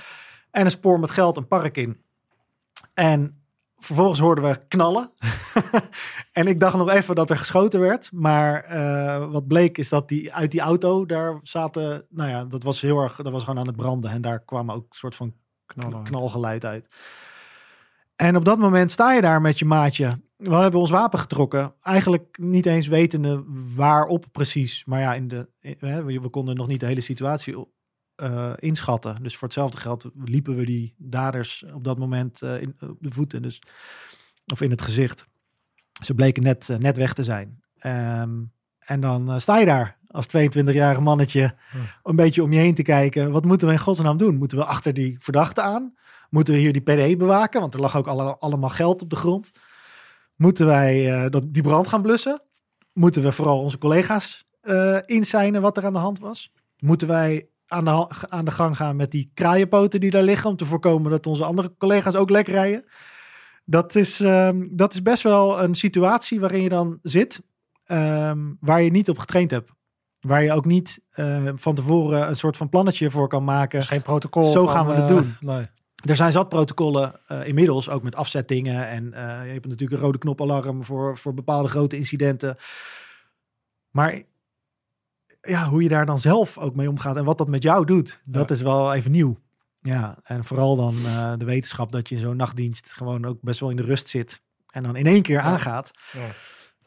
En een spoor met geld een park in. En vervolgens hoorden we knallen. en ik dacht nog even dat er geschoten werd. Maar eh, wat bleek is dat die uit die auto, daar zaten, nou ja, dat was heel erg, dat was gewoon aan het branden. En daar kwam ook een soort van knalgeluid uit. En op dat moment sta je daar met je maatje. We hebben ons wapen getrokken. Eigenlijk niet eens wetende waarop precies. Maar ja, in de, we, we konden nog niet de hele situatie eh, inschatten. Dus voor hetzelfde geld liepen we die daders op dat moment eh, in, op de voeten. Dus, of in het gezicht. Ze bleken net, eh, net weg te zijn. Ehm, en dan sta je daar als 22-jarig mannetje een beetje om je heen te kijken. Wat moeten we in godsnaam doen? Moeten we achter die verdachte aan? Moeten we hier die PD bewaken? Want er lag ook alle, allemaal geld op de grond. Moeten wij dat, die brand gaan blussen? Moeten we vooral onze collega's eh inzijnen wat er aan de hand was? Moeten wij aan de, aan de gang gaan met die kraaienpoten die daar liggen... om te voorkomen dat onze andere collega's ook lek rijden? Dat is, ehm, dat is best wel een situatie waarin je dan zit... ehm, waar je niet op getraind hebt. Waar je ook niet eh, van tevoren een soort van plannetje voor kan maken. Dus geen protocol. Zo van, gaan we het eh, doen. Nee. Er zijn zat protocollen eh, inmiddels, ook met afzetdingen. En je hebt natuurlijk een rode knopalarm voor, voor bepaalde grote incidenten. Maar ja, hoe je daar dan zelf ook mee omgaat en wat dat met jou doet, dat Ja. is wel even nieuw. Ja, en vooral dan eh, de wetenschap dat je in zo'n nachtdienst gewoon ook best wel in de rust zit. En dan in één keer aangaat. Ja.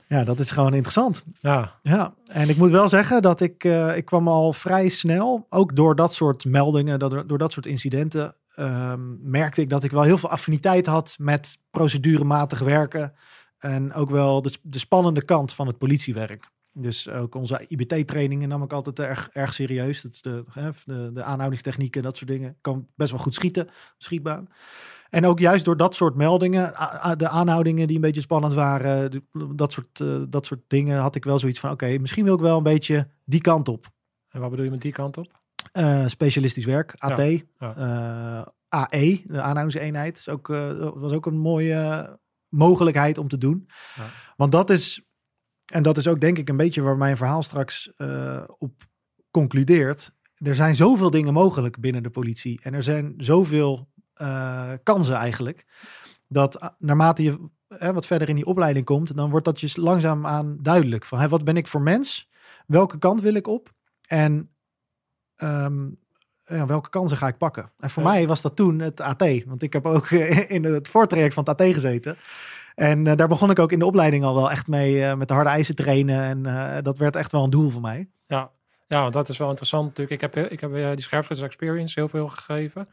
Ja, dat is gewoon interessant. Ja. Ja, en ik moet wel zeggen dat ik, eh, ik kwam al vrij snel, ook door dat soort meldingen, door, door dat soort incidenten, ehm, merkte ik dat ik wel heel veel affiniteit had met procedurematig werken. En ook wel de, de spannende kant van het politiewerk. Dus ook onze IBT-trainingen nam ik altijd erg, erg serieus. Dat is de, hè, de, de aanhoudingstechnieken, dat soort dingen. Ik kan best wel goed schieten, schietbaan. En ook juist door dat soort meldingen, de aanhoudingen die een beetje spannend waren, dat, soort, eh, dat soort dingen, had ik wel zoiets van: oké, misschien wil ik wel een beetje die kant op. En wat bedoel je met die kant op? Eh, specialistisch werk, AT, ja. eh, AE, de aanhoudingseenheid, is ook, eh, was ook een mooie mogelijkheid om te doen. Ja. Want dat is, en dat is ook denk ik een beetje waar mijn verhaal straks eh, op concludeert. Er zijn zoveel dingen mogelijk binnen de politie en er zijn zoveel eh, kansen eigenlijk, dat ah, naarmate je hè, wat verder in die opleiding komt, dan wordt dat je langzaamaan duidelijk van hè, wat ben ik voor mens, welke kant wil ik op en ehm, ja, welke kansen ga ik pakken? En voor Ja. mij was dat toen het AT. Want ik heb ook eh, in het voortraject van het AT gezeten. En eh, daar begon ik ook in de opleiding al wel echt mee eh, met de harde eisen trainen. En eh, dat werd echt wel een doel voor mij. Ja. ja, dat is wel interessant natuurlijk. Ik heb, ik heb die scherpschutters experience heel veel gegeven.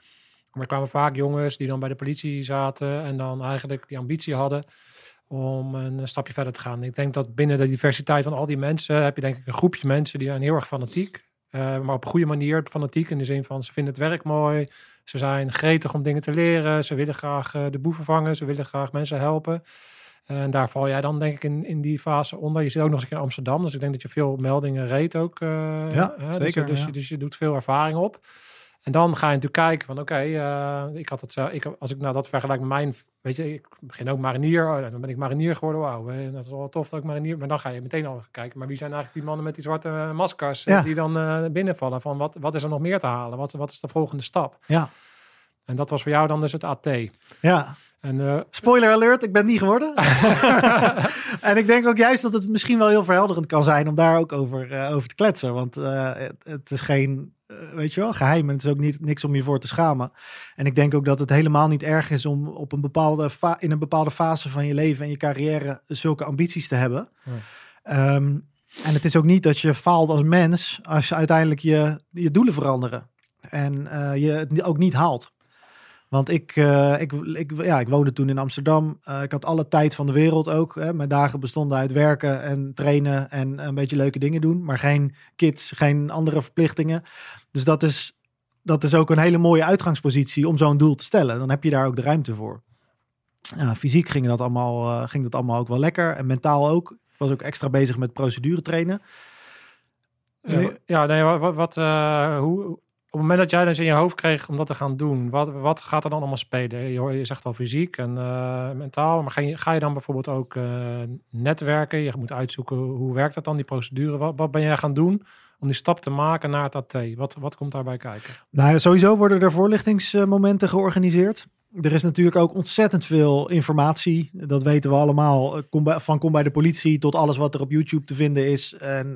Maar er kwamen vaak jongens die dan bij de politie zaten en dan eigenlijk die ambitie hadden om een stapje verder te gaan. Ik denk dat binnen de diversiteit van al die mensen heb je denk ik een groepje mensen die zijn heel erg fanatiek. Eh, maar op een goede manier fanatiek in de zin van ze vinden het werk mooi. Ze zijn gretig om dingen te leren. Ze willen graag eh, de boeven vangen. Ze willen graag mensen helpen. En daar val jij dan denk ik in, in die fase onder. Je zit ook nog eens een keer in Amsterdam. Dus ik denk dat je veel meldingen reed ook. eh, Ja, hè, dus, zeker, Dus, ja. je, dus je doet veel ervaring op. En dan ga je natuurlijk kijken van oké, eh, ik had het zo, ik, als ik nou dat vergelijk met mijn, weet je, ik begin ook marinier, oh, dan ben ik marinier geworden, wauw, dat is wel tof dat ik marinier, maar dan ga je meteen al kijken, maar wie zijn eigenlijk die mannen met die zwarte eh, maskers eh, Ja. die dan binnenvallen, van wat, wat is er nog meer te halen, wat, wat is de volgende stap? Ja, En dat was voor jou dan dus het AT. ja. En Spoiler alert, ik ben niet geworden. en ik denk ook juist dat het misschien wel heel verhelderend kan zijn om daar ook over, over te kletsen. Want het, het is geen, weet je wel, geheim en het is ook niet, niks om je voor te schamen. En ik denk ook dat het helemaal niet erg is om op een bepaalde fa- in een bepaalde fase van je leven en je carrière zulke ambities te hebben. Ja. Ehm, en het is ook niet dat je faalt als mens als je uiteindelijk je, je doelen veranderen. En eh, je het ook niet haalt. Want ik, eh, ik, ik, ja, ik woonde toen in Amsterdam. Eh, ik had alle tijd van de wereld ook. Hè. Mijn dagen bestonden uit werken en trainen en een beetje leuke dingen doen. Maar geen kids, geen andere verplichtingen. Dus dat is, dat is ook een hele mooie uitgangspositie om zo'n doel te stellen. Dan heb je daar ook de ruimte voor. Fysiek ging dat, allemaal, eh, ging dat allemaal ook wel lekker. En mentaal ook. Ik was ook extra bezig met procedure trainen. ja, ja, nee, wat, hoe, het moment dat jij dus in je hoofd kreeg om dat te gaan doen, wat, wat gaat er dan allemaal spelen? Je, je zegt al fysiek en eh, mentaal, maar ga je, ga je dan bijvoorbeeld ook eh, netwerken? Je moet uitzoeken hoe werkt dat dan, die procedure? Wat, wat ben jij gaan doen om die stap te maken naar het AT? Wat, wat komt daarbij kijken? Nou, sowieso worden er voorlichtingsmomenten georganiseerd. Er is natuurlijk ook ontzettend veel informatie. Dat weten we allemaal. Eh, Kom bij, van kom bij de politie tot alles wat er op YouTube te vinden is. En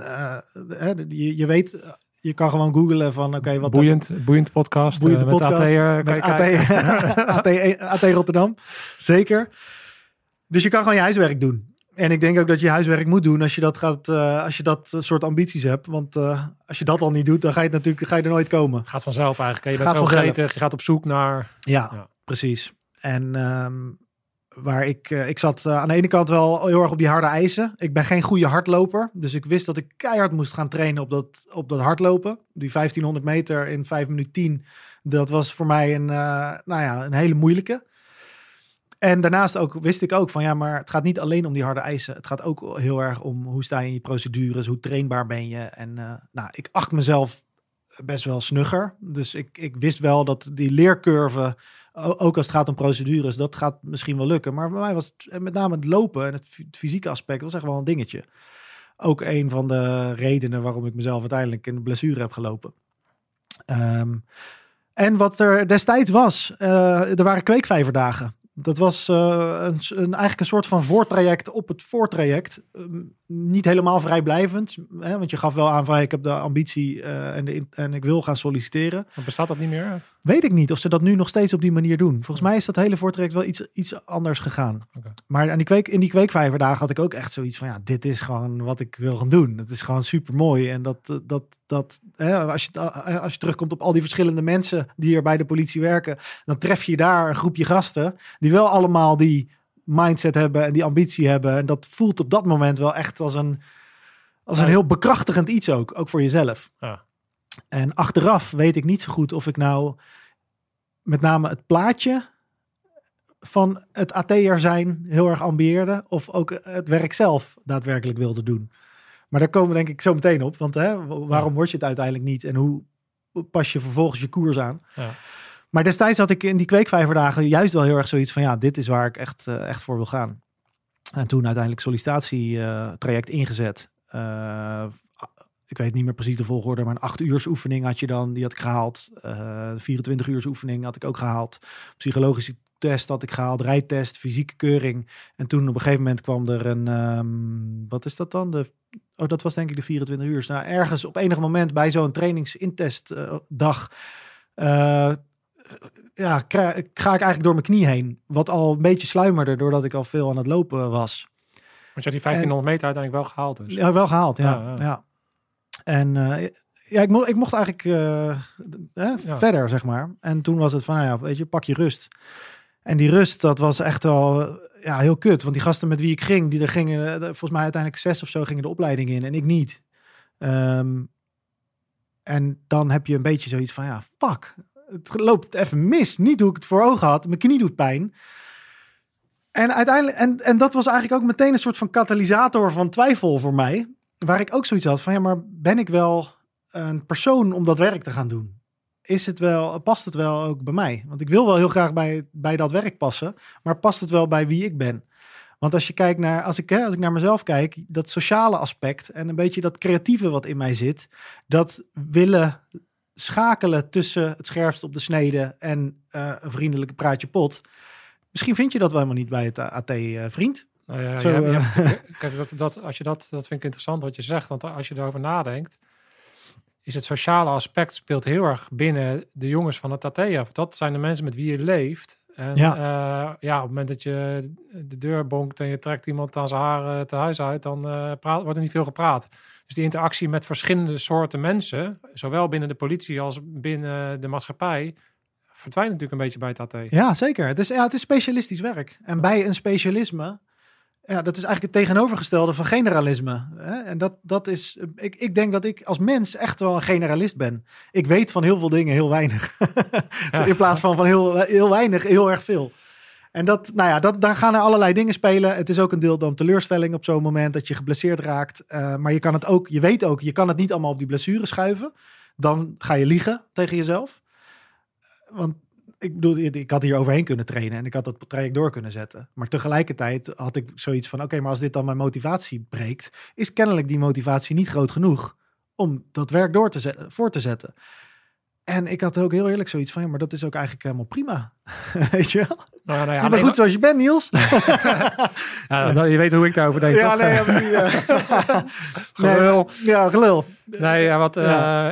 je, weet, je kan gewoon googlen van oké, wat Boeiend, boeiend podcast. Boeiende eh, met podcast AT'er, met je kijken. AT, AT, AT Rotterdam. Zeker. Dus je kan gewoon je huiswerk doen. En ik denk ook dat je huiswerk moet doen als je dat, gaat, eh, als je dat soort ambities hebt. Want eh, als je dat al niet doet, dan ga je, het natuurlijk, ga je er nooit komen. Gaat vanzelf eigenlijk. Je bent Gaat zo vanzelf. gretig, je gaat op zoek naar... Ja, Ja. precies. En ehm, waar ik, eh, ik zat eh, aan de ene kant wel heel erg op die harde eisen. Ik ben geen goede hardloper. Dus ik wist dat ik keihard moest gaan trainen op dat, op dat hardlopen. Die 1500 meter in 5 minuten 10. Dat was voor mij een, eh, nou ja, een hele moeilijke. En daarnaast ook, wist ik ook van ja, maar het gaat niet alleen om die harde eisen. Het gaat ook heel erg om hoe sta je in je procedures, hoe trainbaar ben je. En nou, ik acht mezelf best wel snugger. Dus ik, ik wist wel dat die leercurve, ook als het gaat om procedures, dat gaat misschien wel lukken. Maar bij mij was het, met name het lopen en het, fy- het fysieke aspect, was echt wel een dingetje. Ook een van de redenen waarom ik mezelf uiteindelijk in de blessure heb gelopen. Ehm, en wat er destijds was, eh, er waren kweekvijverdagen. Dat was eh, een, een, eigenlijk een soort van voortraject op het voortraject. Ehm, niet helemaal vrijblijvend, hè, want je gaf wel aan van ik heb de ambitie eh, en, en ik wil gaan solliciteren. Bestaat dat niet meer? Weet ik niet of ze dat nu nog steeds op die manier doen. Volgens mij is dat hele voortraject wel iets, iets anders gegaan. Maar aan die kweek, in die kweekvijverdagen had ik ook echt zoiets van... ja, dit is gewoon wat ik wil gaan doen. Het is gewoon super mooi. En dat, eh, dat, dat hè, als, je, eh, als je terugkomt op al die verschillende mensen... die er bij de politie werken... dan tref je daar een groepje gasten... die wel allemaal die mindset hebben en die ambitie hebben. En dat voelt op dat moment wel echt als een, als een heel bekrachtigend iets ook. Ook voor jezelf. Ja. En achteraf weet ik niet zo goed of ik nou met name het plaatje van het AT'er zijn heel erg ambieerde. Of ook het werk zelf daadwerkelijk wilde doen. Maar daar komen we denk ik zo meteen op. Want hè, wa- waarom word je het uiteindelijk niet? En hoe pas je vervolgens je koers aan? Ja. Maar destijds had ik in die kweekvijverdagen juist wel heel erg zoiets van... ja, dit is waar ik echt, eh, echt voor wil gaan. En toen uiteindelijk sollicitatietraject ingezet. Eh, ik weet niet meer precies de volgorde, maar een 8 uurs oefening had je dan, die had ik gehaald. Eh 24 uurs oefening had ik ook gehaald. Psychologische test had ik gehaald, rijtest, fysieke keuring. En toen op een gegeven moment kwam er een, ehm, wat is dat dan? De, oh, dat was denk ik de 24 uur. Nou, ergens op enig moment bij zo'n trainingsintestdag eh ja, kra- ga ik eigenlijk door mijn knie heen. Wat al een beetje sluimerde doordat ik al veel aan het lopen was. Want je had die 1500 meter uiteindelijk wel gehaald dus. Ja, wel gehaald, ja. Ja, ja, ja. En eh, ja, ik, mo ik mocht eigenlijk eh, Ja. verder, zeg maar. En toen was het van, nou ja, weet je, pak je rust. En die rust, dat was echt wel eh, ja, heel kut. Want die gasten met wie ik ging, die er gingen, eh, volgens mij uiteindelijk zes of zo gingen de opleiding in. En ik niet. Ehm, en dan heb je een beetje zoiets van, ja, fuck. Het loopt even mis. Niet hoe ik het voor ogen had. Mijn knie doet pijn. En uiteindelijk, en, en dat was eigenlijk ook meteen een soort van katalysator van twijfel voor mij. Waar ik ook zoiets had van, ja, maar ben ik wel een persoon om dat werk te gaan doen? Is het wel, past het wel ook bij mij? Want ik wil wel heel graag bij, bij dat werk passen, maar past het wel bij wie ik ben? Want als je kijkt naar, als ik, hè, als ik naar mezelf kijk, dat sociale aspect en een beetje dat creatieve wat in mij zit, dat willen schakelen tussen het scherpst op de snede en eh, een vriendelijke praatje pot. Misschien vind je dat wel helemaal niet bij het AT, eh, vriend. Nou ja, Zo, je hebt- je eh, hebt- kijk, dat, dat, als je dat, dat vind ik interessant wat je zegt. Want als je daarover nadenkt, is het sociale aspect speelt heel erg binnen de jongens van het AT. Dat zijn de mensen met wie je leeft. En Ja. ja, ja op het moment dat je de deur bonkt en je trekt iemand aan zijn haren te huis uit, dan eh, praat, wordt er niet veel gepraat. Dus die interactie met verschillende soorten mensen, zowel binnen de politie als binnen de maatschappij, verdwijnt natuurlijk een beetje bij het AT. Ja, zeker. Het is, ja, het is specialistisch werk. En bij een specialisme, ja, dat is eigenlijk het tegenovergestelde van generalisme. Hè? En dat, dat is, ik, ik denk dat ik als mens echt wel een generalist ben. Ik weet van heel veel dingen heel weinig. Ja. In plaats van van heel, heel weinig, heel erg veel. En dat, nou ja, dat, daar gaan er allerlei dingen spelen. Het is ook een deel dan teleurstelling op zo'n moment dat je geblesseerd raakt. Eh, maar je kan het ook, je weet ook, je kan het niet allemaal op die blessure schuiven. Dan ga je liegen tegen jezelf. Want ik bedoel, ik had hier overheen kunnen trainen en ik had dat traject door kunnen zetten. Maar tegelijkertijd had ik zoiets van: oké, maar als dit dan mijn motivatie breekt, is kennelijk die motivatie niet groot genoeg om dat werk door te zetten, voor te zetten. En ik had ook heel eerlijk zoiets van, ja, maar dat is ook eigenlijk helemaal prima. Weet je wel? Nou, nou ja, je bent nee, goed zoals je bent, Niels. ja, dan- je weet hoe ik daarover denk, ja, toch? nee, Gelul. maar- ja, gelul. Nee, ja, wat, eh,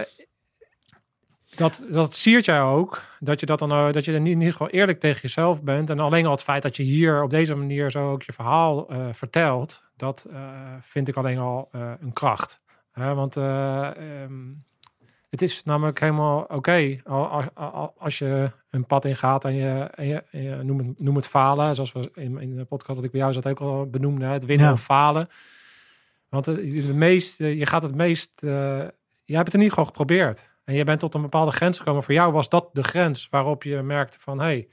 dat, dat siert jij ook. Dat je, dat dan, eh, dat je in ieder geval eerlijk tegen jezelf bent. En alleen al het feit dat je hier op deze manier zo ook je verhaal eh, vertelt. Dat eh, vind ik alleen al een kracht. Want eh, ehm, het is namelijk helemaal oké al- als, je een pad ingaat en je, en je, en je noem, het, noem het falen. Zoals we in, in de podcast dat ik bij jou zat ook al benoemde. Het winnen Ja. of falen. Want de meest, je gaat het meest... eh, je hebt het in ieder geval geprobeerd. En je bent tot een bepaalde grens gekomen. Voor jou was dat de grens waarop je merkte van... hey,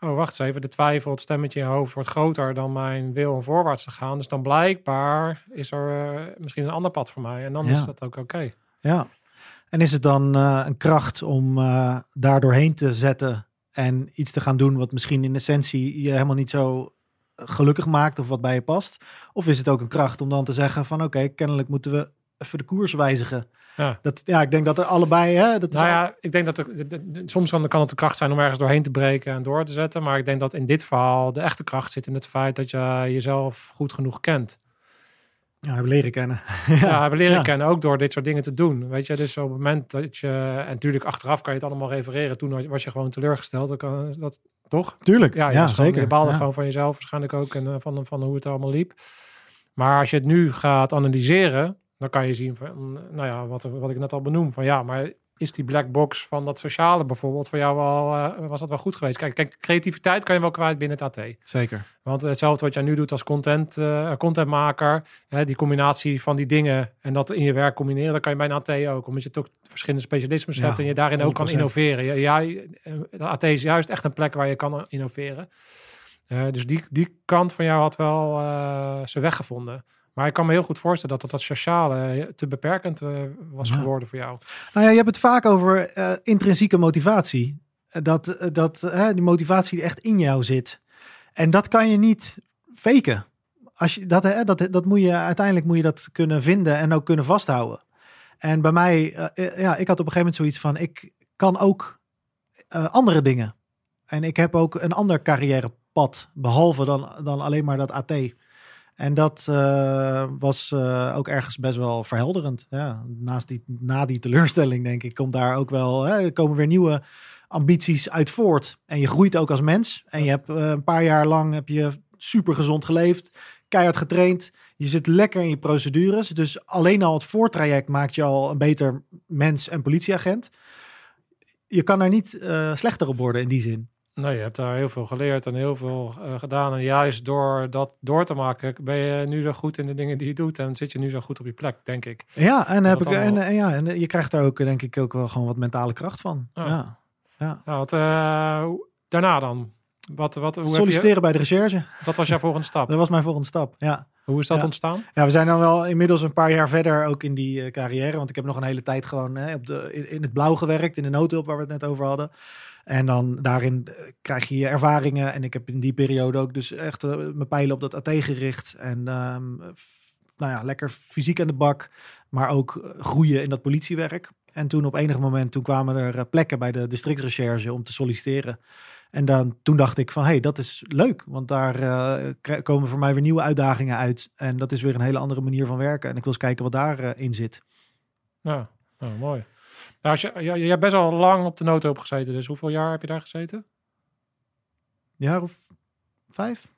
oh wacht eens even, de twijfel, het stemmetje in je hoofd wordt groter dan mijn wil om voorwaarts te gaan. Dus dan blijkbaar is er eh, misschien een ander pad voor mij. En dan Ja. is dat ook oké. Ja. En is het dan eh, een kracht om eh daar doorheen te zetten en iets te gaan doen wat misschien in essentie je helemaal niet zo gelukkig maakt of wat bij je past? Of is het ook een kracht om dan te zeggen van oké, kennelijk moeten we even de koers wijzigen? Ja. Dat, ja, ik denk dat er allebei, hè, dat is Nou al- ja, ik denk dat er, soms kan, kan het de kracht zijn om ergens doorheen te breken en door te zetten. Maar ik denk dat in dit verhaal de echte kracht zit in het feit dat je jezelf goed genoeg kent. ja, hebben leren kennen. Ja, hebben leren ja. kennen ook door dit soort dingen te doen. Weet je, dus op het moment dat je, en natuurlijk achteraf kan je het allemaal refereren. Toen was je gewoon teleurgesteld. Dan kan, dat, toch? Tuurlijk, Ja, ja, je, gewoon- zeker. je baalde Ja. gewoon van jezelf waarschijnlijk ook en eh, van, van hoe het allemaal liep. Maar als je het nu gaat analyseren, dan kan je zien van, nou ja, wat, wat ik net al benoem. Van ja, maar is die black box van dat sociale bijvoorbeeld voor jou wel, eh, was dat wel goed geweest? Kijk, kijk, creativiteit kan je wel kwijt binnen het AT. Zeker. Want hetzelfde wat jij nu doet als content, eh, contentmaker, hè, die combinatie van die dingen en dat in je werk combineren, dat kan je bij een AT ook. Omdat je toch verschillende specialismes Ja, hebt en je daarin ook kan 100%. innoveren. Ja, jij, eh, de AT is juist echt een plek waar je kan innoveren. Dus die, die kant van jou had wel zijn weg gevonden. Maar ik kan me heel goed voorstellen dat dat, dat sociale te beperkend eh, was Ja. geworden voor jou. Nou ja, je hebt het vaak over eh, intrinsieke motivatie. Eh, Dat, eh, dat eh, die motivatie die echt in jou zit. En dat kan je niet faken. Als je, dat, hè, dat, dat moet je, uiteindelijk moet je dat kunnen vinden en ook kunnen vasthouden. En bij mij, eh, eh, ja, ik had op een gegeven moment zoiets van, ik kan ook eh, andere dingen. En ik heb ook een ander carrièrepad, behalve dan, dan alleen maar dat AT. En dat eh, was eh, ook ergens best wel verhelderend. Ja, naast die, na die teleurstelling, denk ik, komt daar ook wel. Hè, er komen weer nieuwe ambities uit voort. En je groeit ook als mens. En je hebt eh, een paar jaar lang heb je super gezond geleefd, keihard getraind. Je zit lekker in je procedures. Dus alleen al het voortraject maakt je al een beter mens en politieagent. Je kan er niet slechter op worden in die zin. Nee, je hebt daar heel veel geleerd en heel veel eh, gedaan. En juist door dat door te maken, ben je nu zo goed in de dingen die je doet. En zit je nu zo goed op je plek, denk ik. Ja, en, heb ik, dat en, en ja, en je krijgt daar ook, denk ik, ook wel gewoon wat mentale kracht van. Ja. Ja. Ja. Nou, wat, eh, daarna dan? Wat, wat, hoe heb je, Solliciteren bij de recherche. wat was jouw volgende stap? Dat was mijn volgende stap. Ja. Hoe is dat Ja. ontstaan? ja, we zijn dan wel inmiddels een paar jaar verder ook in die eh, carrière. Want ik heb nog een hele tijd gewoon hè, op de, in, in het blauw gewerkt, in de noodhulp waar we het net over hadden. En dan daarin eh, krijg je je ervaringen. En ik heb in die periode ook dus echt eh, mijn pijlen op dat AT gericht. En ehm, nou ja, lekker fysiek aan de bak. Maar ook eh, groeien in dat politiewerk. En toen op enig moment, toen kwamen er plekken bij de districtsrecherche om te solliciteren. En dan, toen dacht ik van, hé, hey, dat is leuk. Want daar komen voor mij weer nieuwe uitdagingen uit. En dat is weer een hele andere manier van werken. En ik wil eens kijken wat daarin in zit. Ja, nou, mooi. Nou, als je, ja, je hebt best al lang op de noodhulp gezeten. Dus hoeveel jaar heb je daar gezeten? jaar of vijf,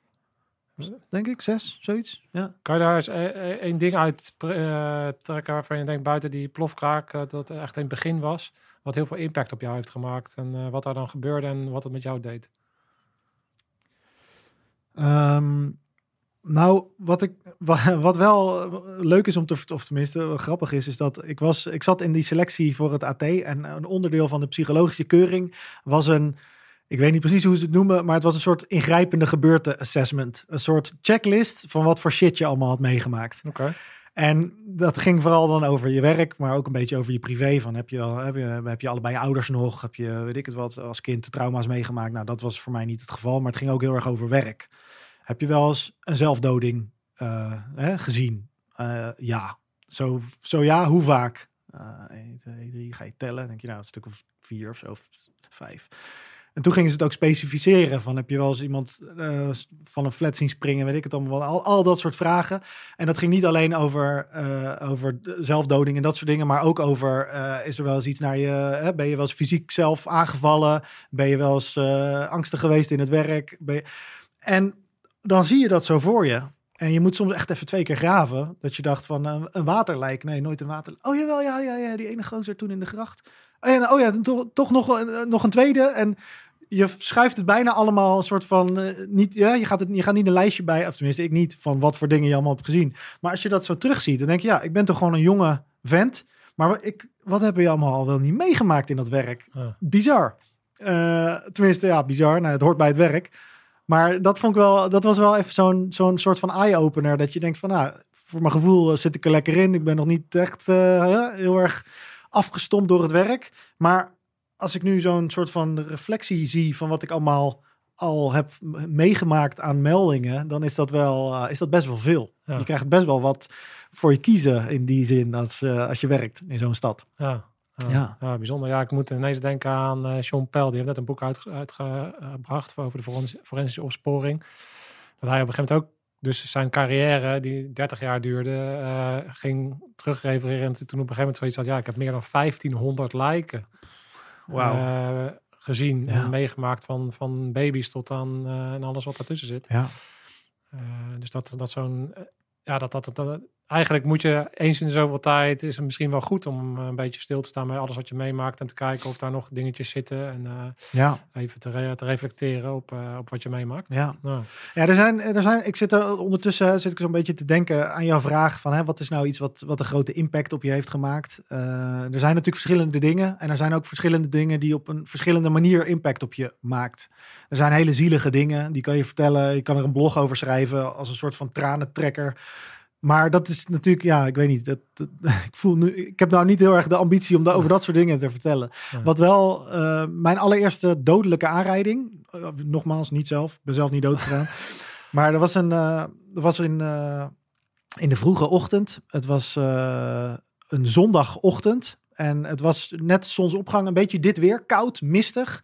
denk ik, zes, zoiets. Ja. Kan je daar eens eh, eh, één ding uit eh, trekken waarvan je denkt buiten die plofkraak eh, dat het echt in het begin was, wat heel veel impact op jou heeft gemaakt en eh, wat daar dan gebeurde en wat het met jou deed? Ehm, nou, wat, ik, wa- wat wel leuk is om te, of tenminste grappig is, is dat ik, was, ik zat in die selectie voor het AT en een onderdeel van de psychologische keuring was een, ik weet niet precies hoe ze het noemen, maar het was een soort ingrijpende gebeurte assessment. Een soort checklist van wat voor shit je allemaal had meegemaakt. Oké. En dat ging vooral dan over je werk, maar ook een beetje over je privé. Van heb je, heb je, heb je allebei je ouders nog? Heb je, weet ik het wat, als kind trauma's meegemaakt? Nou, dat was voor mij niet het geval, maar het ging ook heel erg over werk. Heb je wel eens een zelfdoding eh, hè, gezien? Eh, ja. Zo, zo ja, hoe vaak? Uh, 1, 2, 3, ga je tellen. Denk je nou, een stuk of vier of zo, of vijf. En toen gingen ze het ook specificeren. Van heb je wel eens iemand uh, van een flat zien springen, weet ik het allemaal. Al, al dat soort vragen. En dat ging niet alleen over, over zelfdoding en dat soort dingen. Maar ook over, uh, is er wel eens iets naar je... Hè, ben je wel eens fysiek zelf aangevallen? Ben je wel eens angstig geweest in het werk? En dan zie je dat zo voor je. En je moet soms echt even twee keer graven. Dat je dacht van uh, een waterlijk. Nee, nooit een water. Oh jawel, ja, ja, ja. Die ene gozer toen in de gracht. Oh ja, oh ja toch, toch nog, uh, nog een tweede. En je schuift het bijna allemaal een soort van. Uh, niet, ja, je, gaat het, je gaat niet een lijstje bij. Of tenminste, ik niet. Van wat voor dingen je allemaal hebt gezien. Maar als je dat zo terugziet, dan denk je, ja, ik ben toch gewoon een jonge vent. Maar ik, wat hebben je allemaal al wel niet meegemaakt in dat werk? Bizar. tenminste, ja, bizar. Nou, het hoort bij het werk. Maar dat vond ik wel, dat was wel even zo'n zo'n soort van eye-opener. Dat je denkt van, nou, voor mijn gevoel zit ik er lekker in. Ik ben nog niet echt uh, heel erg afgestompt door het werk. Maar als ik nu zo'n soort van reflectie zie van wat ik allemaal al heb meegemaakt aan meldingen, dan is dat wel, uh, is dat best wel veel. Ja. Je krijgt best wel wat voor je kiezen in die zin als, uh, als je werkt in zo'n stad. Ja. Ja, ja. bijzonder. Ja, ik moet ineens denken aan uh, Sean Pell. Die heeft net een boek uitgebracht over de forensische opsporing. Dat hij op een gegeven moment ook, dus zijn carrière, die 30 jaar duurde, uh, ging terugrefereren. En toen op een gegeven moment zoiets had, ja, ik heb meer dan 1500 lijken wow. uh, gezien ja. en meegemaakt. Van, van baby's tot aan en alles wat daartussen zit. Ja. dus dat, dat zo'n, ja, dat, dat, dat, eigenlijk moet je eens in de zoveel tijd, is het misschien wel goed om een beetje stil te staan bij alles wat je meemaakt en te kijken of daar nog dingetjes zitten en uh, ja. even te, re te, reflecteren op, uh, op wat je meemaakt. Ja, ja. ja er, zijn, er zijn, ik zit er ondertussen zit ik zo'n beetje te denken aan jouw vraag van hè, wat is nou iets wat, wat een grote impact op je heeft gemaakt. Uh, er zijn natuurlijk verschillende dingen en er zijn ook verschillende dingen die op een verschillende manier impact op je maakt. Er zijn hele zielige dingen, die kan je vertellen, je kan er een blog over schrijven als een soort van tranentrekker. Maar dat is natuurlijk, ja, ik weet niet. Dat, ik voel nu, ik heb nou niet heel erg de ambitie om over dat soort dingen te vertellen. Wat wel, uh, mijn allereerste dodelijke aanrijding, uh, nogmaals niet zelf, ben zelf niet dood gegaan. maar er was een, uh, er was in, in de vroege ochtend. Het was een zondagochtend en het was net zonsopgang, een beetje dit weer, koud, mistig.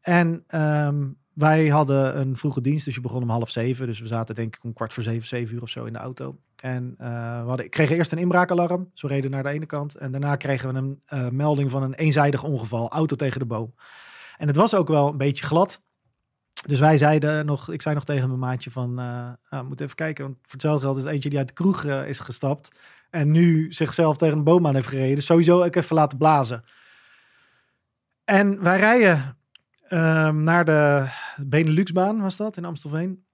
En um, wij hadden een vroege dienst, dus je begon om half zeven. Dus we zaten denk ik om kwart voor zeven, zeven uur of zo in de auto. En uh, we eerst een inbraakalarm. Zo reden naar de ene kant. En daarna kregen we een uh, melding van een eenzijdig ongeval. Auto tegen de boom. En het was ook wel een beetje glad. Dus wij zeiden nog, ik zei nog tegen mijn maatje van, uh, nou, moet even kijken. Want voor hetzelfde geld is eentje die uit de kroeg is gestapt. En nu zichzelf tegen een boom aan heeft gereden. Dus sowieso ik even laten blazen. En wij rijden um, naar de Beneluxbaan, was dat, in Amstelveen.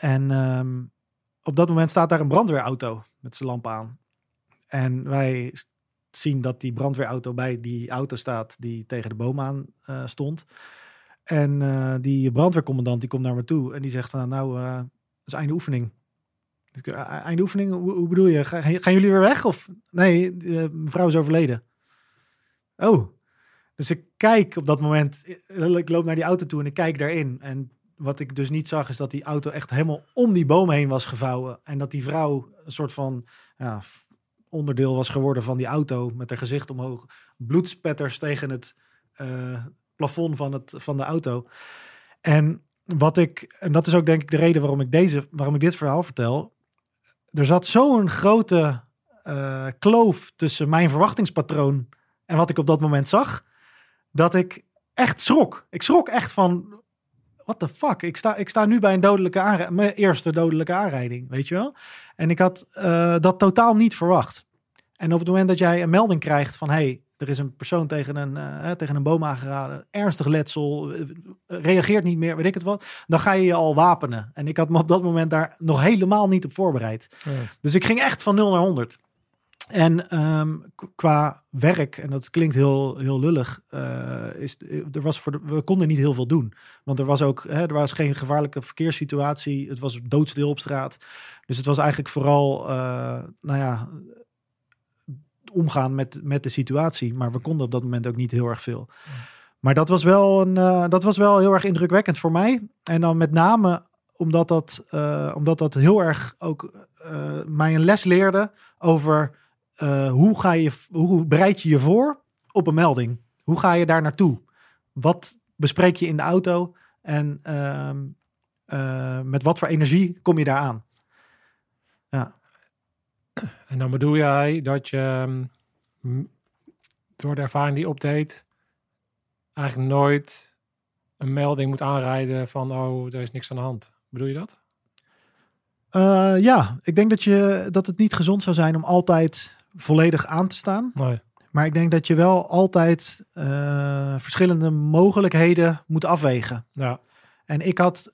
En um, op dat moment staat daar een brandweerauto met zijn lamp aan. En wij zien dat die brandweerauto bij die auto staat die tegen de boom aan uh, stond. En uh, die brandweercommandant die komt naar me toe en die zegt van nou, uh, dat is einde oefening. Einde oefening, hoe, hoe bedoel je? Gaan, gaan, jullie weer weg? Of nee, mevrouw is overleden. Oh, dus ik kijk op dat moment, ik loop naar die auto toe en ik kijk daarin. En wat ik dus niet zag, is dat die auto echt helemaal om die boom heen was gevouwen. En dat die vrouw een soort van ja, onderdeel was geworden van die auto met haar gezicht omhoog. Bloedspetters tegen het uh, plafond van, het, van de auto. En wat ik, en dat is ook denk ik de reden waarom ik, deze, waarom ik dit verhaal vertel. Er zat zo'n grote uh, kloof tussen mijn verwachtingspatroon en wat ik op dat moment zag dat ik echt schrok. Ik schrok echt van, what the fuck? Ik sta, ik sta nu bij een dodelijke aanrijding, mijn eerste dodelijke aanrijding, weet je wel? En ik had uh, dat totaal niet verwacht. En op het moment dat jij een melding krijgt van, hey, er is een persoon tegen een, uh, tegen een boom aangeraden, ernstig letsel, uh, reageert niet meer, weet ik het wat, dan ga je je al wapenen. En ik had me op dat moment daar nog helemaal niet op voorbereid. Dus ik ging echt van 0 naar 100. En um, qua werk, en dat klinkt heel, heel lullig, uh, is, er was voor we konden niet heel veel doen. Want er was ook, hè, er was geen gevaarlijke verkeerssituatie. Het was doodstil op straat. Dus het was eigenlijk vooral, uh, nou ja, omgaan met, met de situatie. Maar we konden op dat moment ook niet heel erg veel. Maar dat was wel, een, dat was wel heel erg indrukwekkend voor mij. En dan met name omdat dat, omdat dat heel erg ook mij een les leerde over eh, hoe, ga je, hoe bereid je je voor op een melding? Hoe ga je daar naartoe? Wat bespreek je in de auto? En ehm, eh, met wat voor energie kom je daar aan? En dan bedoel jij dat je mm, m, door de ervaring die opdeed, eigenlijk nooit een melding moet aanrijden van, oh, er is niks aan de hand. Bedoel je dat? Eh, ja, ik denk dat, je, dat het niet gezond zou zijn om altijd volledig aan te staan. Nee. Maar ik denk dat je wel altijd eh, verschillende mogelijkheden moet afwegen. Ja, En ik had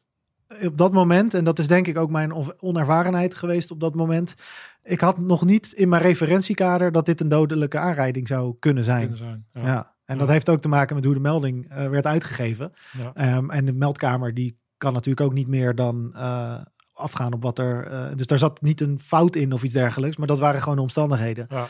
op dat moment, en dat is denk ik ook mijn on- onervarenheid geweest op dat moment. Ik had nog niet in mijn referentiekader dat dit een dodelijke aanrijding zou kunnen zijn. kunnen zijn. Ja. Ja. En dat heeft ook te maken met hoe de melding eh, werd uitgegeven. Ja. Ehm, en de meldkamer die kan natuurlijk ook niet meer dan eh, afgaan op wat er. eh, dus daar zat niet een fout in of iets dergelijks, maar dat waren gewoon de omstandigheden. Ja.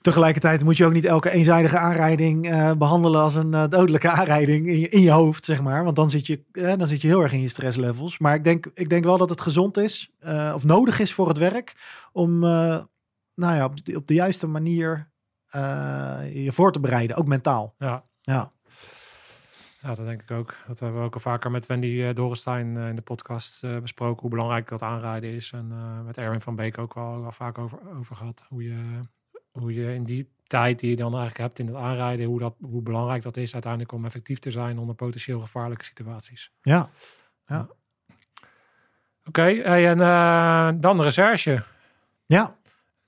Tegelijkertijd moet je ook niet elke eenzijdige aanrijding eh, behandelen als een eh, dodelijke aanrijding in je, in je hoofd, zeg maar. Want dan zit, je, eh, dan zit je heel erg in je stresslevels. Maar ik denk, ik denk wel dat het gezond is, of nodig is voor het werk, om nou ja, op, de, op de juiste manier je voor te bereiden, ook mentaal. Ja. Ja, Ja, dat denk ik ook. Dat hebben we ook al vaker met Wendy uh, Dorenstein eh, in de podcast eh, besproken. Hoe belangrijk dat aanrijden is. En eh, met Erwin van Beek ook al, al vaak over, over gehad. Hoe je, hoe je in die tijd die je dan eigenlijk hebt in het aanrijden. Hoe, dat, hoe belangrijk dat is uiteindelijk om effectief te zijn onder potentieel gevaarlijke situaties. ja. Oké, hey, en eh, dan de recherche. ja.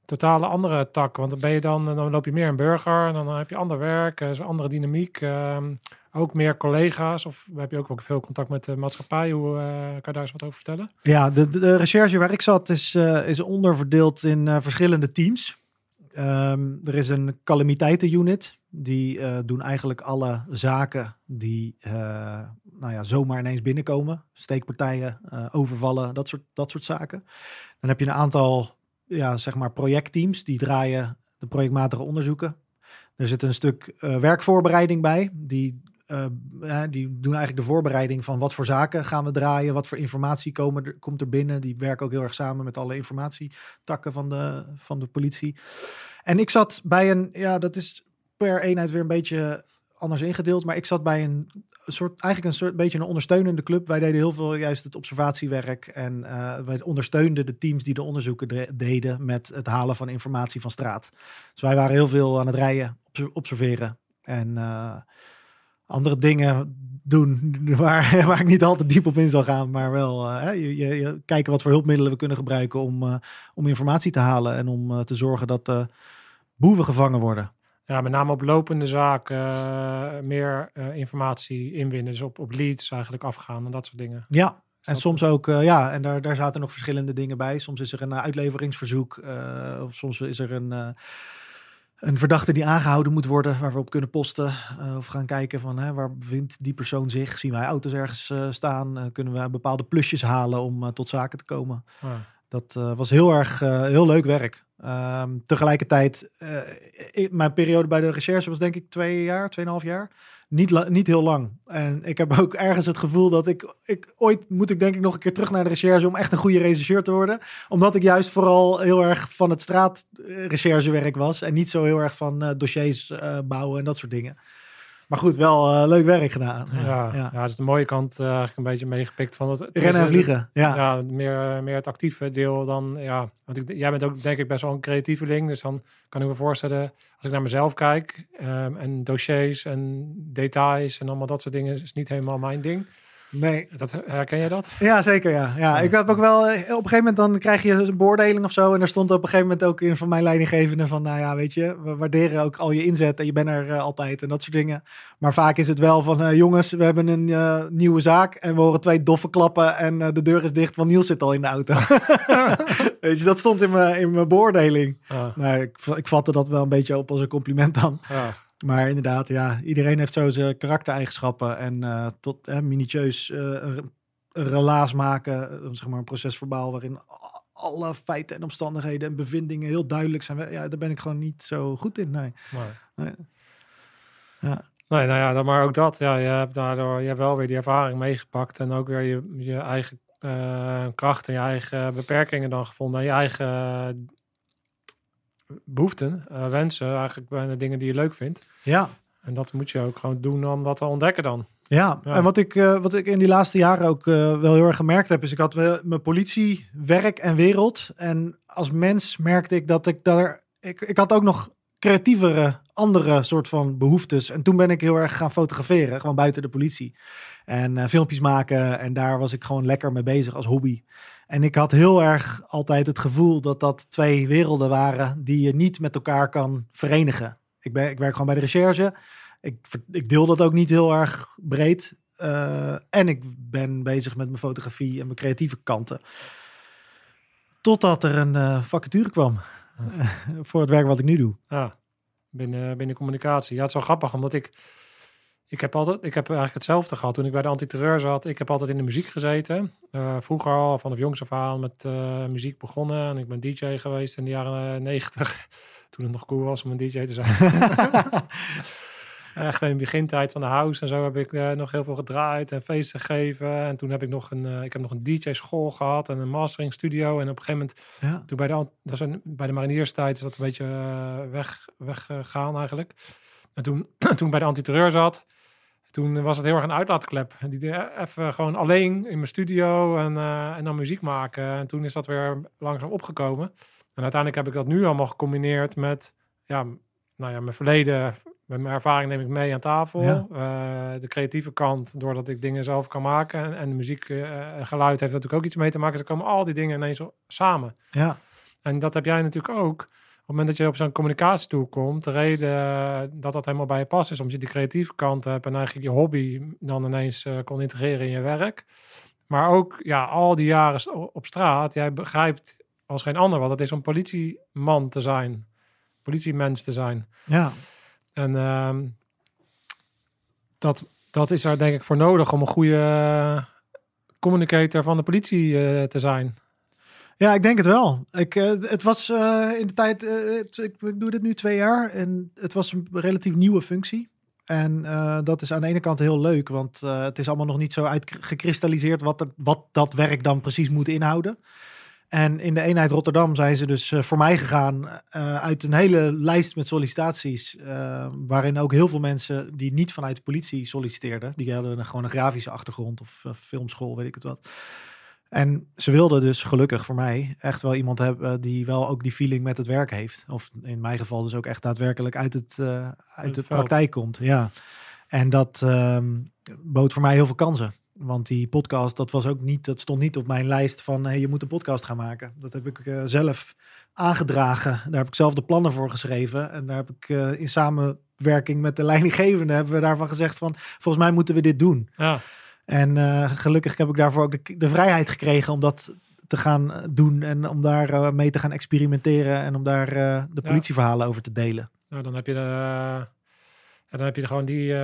Totale andere tak. Want dan ben je dan, dan loop je meer een burger. En dan heb je ander werk, eh, is een andere dynamiek. ehm, ook meer collega's. Of heb je ook veel contact met de maatschappij? Hoe eh, kan je daar eens wat over vertellen? Ja, de, de, recherche waar ik zat is, eh, is onderverdeeld in eh, verschillende teams. Ehm, er is een calamiteitenunit. Die doen eigenlijk alle zaken die nou ja, zomaar ineens binnenkomen. Steekpartijen, overvallen, dat soort, dat soort zaken. Dan heb je een aantal ja, zeg maar projectteams. Die draaien de projectmatige onderzoeken. Er zit een stuk werkvoorbereiding bij. Die eh, die doen eigenlijk de voorbereiding van wat voor zaken gaan we draaien, wat voor informatie komen er, komt er binnen. Die werken ook heel erg samen met alle informatietakken van de, van de politie. En ik zat bij een, ja, dat is per eenheid weer een beetje anders ingedeeld, maar ik zat bij een soort, eigenlijk een soort beetje een ondersteunende club. Wij deden heel veel juist het observatiewerk en eh, wij ondersteunden de teams die de onderzoeken de- deden met het halen van informatie van straat. Dus wij waren heel veel aan het rijden, obs- observeren en eh, andere dingen doen waar, waar ik niet altijd diep op in zal gaan, maar wel eh, je, je, je kijken wat voor hulpmiddelen we kunnen gebruiken om, eh, om informatie te halen en om eh, te zorgen dat boeven gevangen worden. Ja, met name op lopende zaken. meer informatie inwinnen. Dus op, op leads eigenlijk afgaan en dat soort dingen. Ja, en soms ook, ja, en daar, daar zaten nog verschillende dingen bij. Soms is er een uitleveringsverzoek, of soms is er een, een verdachte die aangehouden moet worden, waar we op kunnen posten. eh, of gaan kijken van hè, waar bevindt die persoon zich? Zien wij auto's ergens eh, staan? Eh, kunnen we bepaalde plusjes halen om tot zaken te komen? Ah, Dat was heel erg heel leuk werk. Ehm, tegelijkertijd, mijn periode bij de recherche was denk ik twee jaar, tweeënhalf jaar. Niet, niet heel lang. En ik heb ook ergens het gevoel dat ik, ik ooit moet ik denk ik nog een keer terug naar de recherche om echt een goede rechercheur te worden. Omdat ik juist vooral heel erg van het straatrecherchewerk was en niet zo heel erg van eh, dossiers eh, bouwen en dat soort dingen. Maar goed, wel eh, leuk werk gedaan. ja, ja. ja. dat is de mooie kant eh, eigenlijk een beetje meegepikt. Van het, Rennen en vliegen. Ja. Ja, meer, meer het actieve deel dan, ja. Want ik, jij bent ook denk ik best wel een creatieveling. Dus dan kan ik me voorstellen, als ik naar mezelf kijk ehm, en dossiers en details en allemaal dat soort dingen, is niet helemaal mijn ding. Nee, Dat, herken jij dat? Ja, zeker. Ja. Ja, Ja. ik heb ook wel. eh, Op een gegeven moment dan krijg je een beoordeling of zo. En er stond op een gegeven moment ook in van mijn leidinggevende van, nou ja, weet je, we waarderen ook al je inzet en je bent er eh, altijd en dat soort dingen. Maar vaak is het wel van, eh, jongens, we hebben een nieuwe zaak en we horen twee doffe klappen en de deur is dicht, want Niels zit al in de auto. weet je, dat stond in mijn, in mijn beoordeling. Nou, ik, ik vatte dat wel een beetje op als een compliment dan. ja. Maar inderdaad, ja, iedereen heeft zo zijn karaktereigenschappen. En eh, tot eh, minutieus een, relaas maken, eh, zeg maar een procesverbaal waarin alle feiten en omstandigheden en bevindingen heel duidelijk zijn. Ja, daar ben ik gewoon niet zo goed in. Nee. Ja. Nee, nou ja, dan maar ook dat. Ja, je hebt daardoor je hebt wel weer die ervaring meegepakt en ook weer je, je eigen eh kracht en je eigen beperkingen dan gevonden. En je eigen behoeften, eh, wensen, eigenlijk bijna dingen die je leuk vindt. Ja, En dat moet je ook gewoon doen om dat te ontdekken dan. Ja, Ja. en wat ik, eh, wat ik in die laatste jaren ook eh, wel heel erg gemerkt heb, is ik had mijn politie, werk en wereld. En als mens merkte ik dat ik daar, ik, ik had ook nog creatievere, andere soort van behoeftes. En toen ben ik heel erg gaan fotograferen, gewoon buiten de politie. En filmpjes maken en daar was ik gewoon lekker mee bezig als hobby. En ik had heel erg altijd het gevoel dat dat twee werelden waren die je niet met elkaar kan verenigen. Ik, ben, ik werk gewoon bij de recherche. Ik, ik deel dat ook niet heel erg breed. Eh, en ik ben bezig met mijn fotografie en mijn creatieve kanten. Totdat er een eh, vacature kwam voor het werk wat ik nu doe. Ja, binnen, binnen communicatie. Ja, het is wel grappig, omdat ik... Ik heb, altijd, ik heb eigenlijk hetzelfde gehad toen ik bij de antiterreur zat. Ik heb altijd in de muziek gezeten. Eh, vroeger al, vanaf jongs af aan, met eh, muziek begonnen. En ik ben DJ geweest in de jaren negentig. Toen het nog cool was om een DJ te zijn. Echt in de begintijd van de house en zo heb ik eh, nog heel veel gedraaid en feesten gegeven. En toen heb ik nog een, eh, ik heb nog een DJ-school gehad en een mastering studio. En op een gegeven moment ja. toen bij de, dat een, bij de marinierstijd is dat een beetje eh, weg, weggegaan eigenlijk. En toen, toen bij de antiterreur zat, toen was het heel erg een uitlaatklep. En die deed even gewoon alleen in mijn studio en, eh, en dan muziek maken. En toen is dat weer langzaam opgekomen. En uiteindelijk heb ik dat nu allemaal gecombineerd met, ja, nou ja, mijn verleden, met mijn ervaring neem ik mee aan tafel. Ja. Eh, de creatieve kant, doordat ik dingen zelf kan maken. En, en de muziek eh, en geluid heeft natuurlijk ook iets mee te maken. Dus er komen al die dingen ineens samen. ja, En dat heb jij natuurlijk ook. Op het moment dat je op zo'n communicatietool komt, de reden dat dat helemaal bij je past is omdat je die creatieve kant hebt en eigenlijk je hobby dan ineens eh, kon integreren in je werk. Maar ook ja, al die jaren op straat, jij begrijpt als geen ander wat het is om politieman te zijn, politiemens te zijn. ja. En ehm, dat, dat is daar denk ik voor nodig om een goede eh, communicator van de politie eh, te zijn. Ja, ik denk het wel. Ik, eh, het was eh, in de tijd, eh, ik doe dit nu twee jaar en het was een relatief nieuwe functie. En dat is aan de ene kant heel leuk, want het is allemaal nog niet zo uitgekristalliseerd wat, wat dat werk dan precies moet inhouden. En in de eenheid Rotterdam zijn ze dus voor mij gegaan uit een hele lijst met sollicitaties, waarin ook heel veel mensen die niet vanuit de politie solliciteerden, die hadden gewoon een grafische achtergrond of filmschool, weet ik het wat. En ze wilden dus gelukkig voor mij echt wel iemand hebben die wel ook die feeling met het werk heeft. Of in mijn geval dus ook echt daadwerkelijk uit het, eh, uit de veld. praktijk komt. Ja. En dat ehm, bood voor mij heel veel kansen. Want die podcast, dat was ook niet, dat stond niet op mijn lijst van hey, je moet een podcast gaan maken. Dat heb ik eh, zelf aangedragen. Daar heb ik zelf de plannen voor geschreven. En daar heb ik eh, in samenwerking met de leidinggevende hebben we daarvan gezegd van volgens mij moeten we dit doen. Ja, En eh, gelukkig heb ik daarvoor ook de, de vrijheid gekregen om dat te gaan eh, doen en om daar eh, mee te gaan experimenteren en om daar de Ja. politieverhalen over te delen. Nou, dan heb je de, dan heb je gewoon die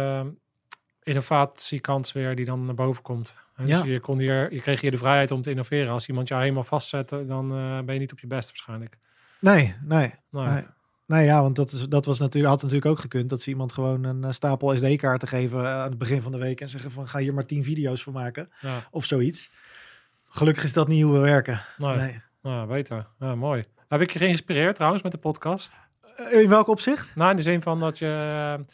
innovatiekans weer die dan naar boven komt. En Ja. Dus je, kon hier, je kreeg hier de vrijheid om te innoveren. Als iemand jou helemaal vastzette, dan ben je niet op je best waarschijnlijk. Nee, nee, nee. Nee, ja, want dat, is, dat was natuurlijk, had natuurlijk ook gekund dat ze iemand gewoon een eh, stapel SD-kaarten geven eh, aan het begin van de week en zeggen van ga hier maar tien video's voor maken ja, of zoiets. Gelukkig is dat niet hoe we werken. nou, Nee. nou, beter. Ja, mooi. Heb ik je geïnspireerd trouwens met de podcast? Eh, In welk opzicht? Nou, in de zin van dat je,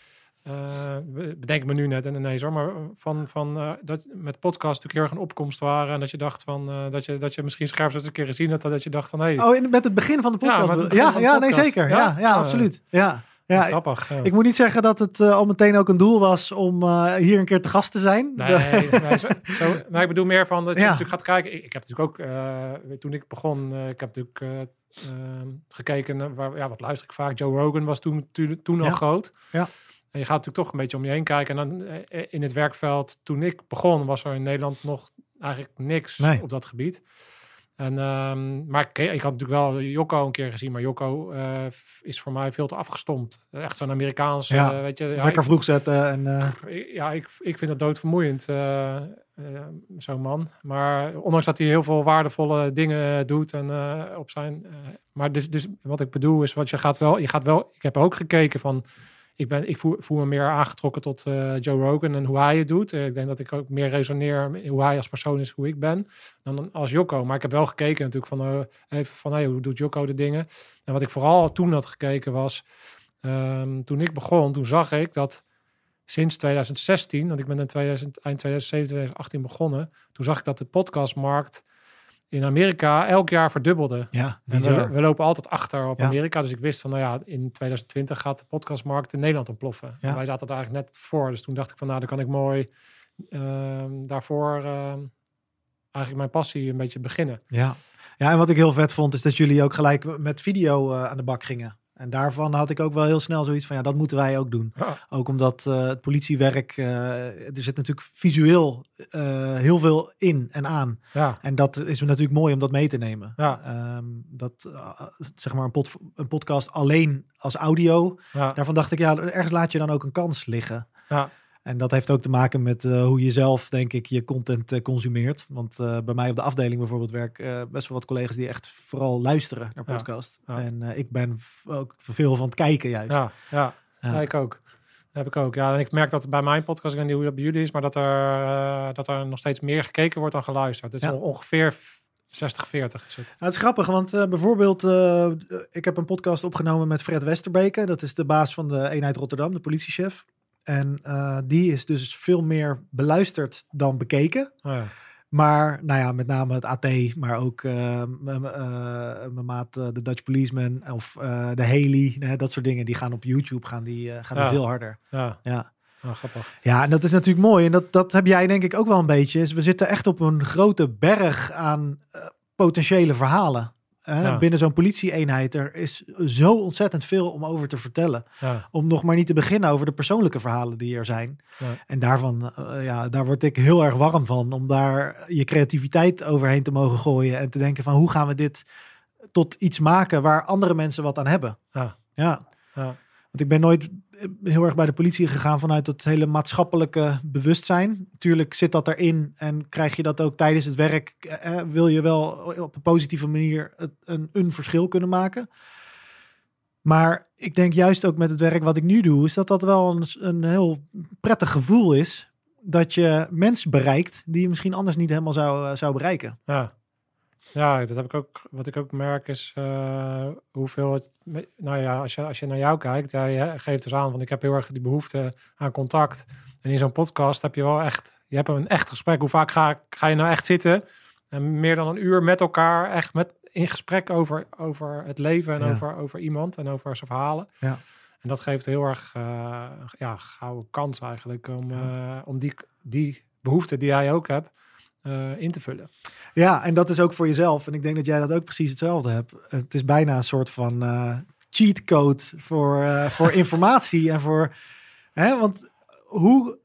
eh, bedenk me nu net en ineens hoor, maar van, van eh, dat met podcast natuurlijk heel erg een opkomst waren en dat je dacht van, eh, dat, je, dat je misschien scherp eens een keer gezien had, dat je dacht van, hé, hey, Oh, in, met het begin van de podcast. ja, ja, nee, zeker. Ja? Ja, absoluut. Ja, ja, grappig. Ja. Ik moet niet zeggen dat het al meteen ook een doel was om hier een keer te gast te zijn. Nee, nee, zo, zo, maar ik bedoel meer van dat je Ja. natuurlijk gaat kijken. Ik, ik heb natuurlijk ook, toen ik begon, ik heb natuurlijk eh, eh, gekeken, naar waar, ja, wat luister ik vaak. Joe Rogan was toen, toen, toen al groot. Ja. En je gaat natuurlijk toch een beetje om je heen kijken. En dan eh, in het werkveld, toen ik begon, was er in Nederland nog eigenlijk niks Nee. op dat gebied. En, ehm, maar ik, ik had natuurlijk wel Jocko een keer gezien, maar Jocko eh, is voor mij veel te afgestompt. Echt zo'n Amerikaans, Ja, eh, weet je. Lekker vroeg zetten. En, eh, ja, ik, ik vind het doodvermoeiend, eh, eh, zo'n man. Maar ondanks dat hij heel veel waardevolle dingen doet en eh, op zijn. eh, maar dus, dus wat ik bedoel is, wat je gaat wel, je gaat wel. Ik heb ook gekeken van, ik, ben, ik voel, me meer aangetrokken tot eh, Joe Rogan en hoe hij het doet. Eh, ik denk dat ik ook meer resoneer hoe hij als persoon is, hoe ik ben, dan als Jocko. Maar ik heb wel gekeken natuurlijk van, eh, even van hey, hoe doet Jocko de dingen. En wat ik vooral toen had gekeken was, ehm, toen ik begon, toen zag ik dat sinds 2016, want ik ben in 2000, eind 2017, 2018 begonnen, toen zag ik dat de podcastmarkt in Amerika elk jaar verdubbelde. Ja, En we, we lopen altijd achter op Ja. Amerika. Dus ik wist van, nou ja, in 2020 gaat de podcastmarkt in Nederland ontploffen. Ja. En wij zaten daar eigenlijk net voor. Dus toen dacht ik van, nou, dan kan ik mooi ehm, daarvoor ehm, eigenlijk mijn passie een beetje beginnen. Ja. ja, en wat ik heel vet vond, is dat jullie ook gelijk met video eh, aan de bak gingen. En daarvan had ik ook wel heel snel zoiets van, ja, dat moeten wij ook doen. Ook omdat eh, het politiewerk, eh, er zit natuurlijk visueel eh, heel veel in en aan. Ja, En dat is natuurlijk mooi om dat mee te nemen. ja, Ehm, dat, zeg maar, een, pod- een podcast alleen als audio. ja, Daarvan dacht ik, ja, ergens laat je dan ook een kans liggen. ja, En dat heeft ook te maken met eh, hoe je zelf, denk ik, je content eh, consumeert. Want eh, bij mij op de afdeling bijvoorbeeld werk best wel wat collega's die echt vooral luisteren naar podcast. ja. En ik ben ook veel van het kijken juist. ja, ja. Ik ook. Dat heb ik ook. Ja, en ik merk dat bij mijn podcast, ik weet niet hoe dat bij jullie is, maar dat er, dat er nog steeds meer gekeken wordt dan geluisterd. Ja. ongeveer 60-40 is het. Nou, het is grappig, want bijvoorbeeld, ik heb een podcast opgenomen met Fred Westerbeke. Dat is de baas van de eenheid Rotterdam, de politiechef. En eh, die is dus veel meer beluisterd dan bekeken. Oh, ja. Maar, nou ja, met name het AT, maar ook eh, mijn maat, de Dutch Policeman of de Haley, dat soort dingen, die gaan op YouTube gaan die, gaan die veel harder. Ja, Ja. ja, grappig. ja, en dat is natuurlijk mooi. En dat, dat heb jij denk ik ook wel een beetje. We zitten echt op een grote berg aan potentiële verhalen. Hè. Ja. Binnen zo'n politieeenheid, er is zo ontzettend veel om over te vertellen. Ja, Om nog maar niet te beginnen over de persoonlijke verhalen die er zijn. Ja. En daarvan, eh, ja, daar word ik heel erg warm van. Om daar je creativiteit overheen te mogen gooien. En te denken van hoe gaan we dit tot iets maken waar andere mensen wat aan hebben. Ja. ja. Want ik ben nooit eh, heel erg bij de politie gegaan vanuit het hele maatschappelijke bewustzijn. Tuurlijk zit dat erin en krijg je dat ook tijdens het werk. eh, eh, wil je wel op een positieve manier het, een, een verschil kunnen maken. Maar ik denk juist ook met het werk wat ik nu doe, is dat dat wel een, een heel prettig gevoel is. Dat je mensen bereikt die je misschien anders niet helemaal zou, eh, zou bereiken. ja. Ja, dat heb ik ook. Wat ik ook merk is eh, hoeveel het. Nou ja, als je, als je naar jou kijkt, jij geeft dus aan van ik heb heel erg die behoefte aan contact. En in zo'n podcast heb je wel echt. Je hebt een echt gesprek. Hoe vaak ga, ga je nou echt zitten? En meer dan een uur met elkaar, echt met, in gesprek over, over het leven en Ja. over, over iemand en over zijn verhalen. Ja. En dat geeft heel erg eh ja, gouden kans eigenlijk om, eh, om die, die behoefte die jij ook hebt eh, in te vullen. Ja, en dat is ook voor jezelf. En ik denk dat jij dat ook precies hetzelfde hebt. Het is bijna een soort van eh cheat code voor, eh, voor informatie en voor. Hè, want hoe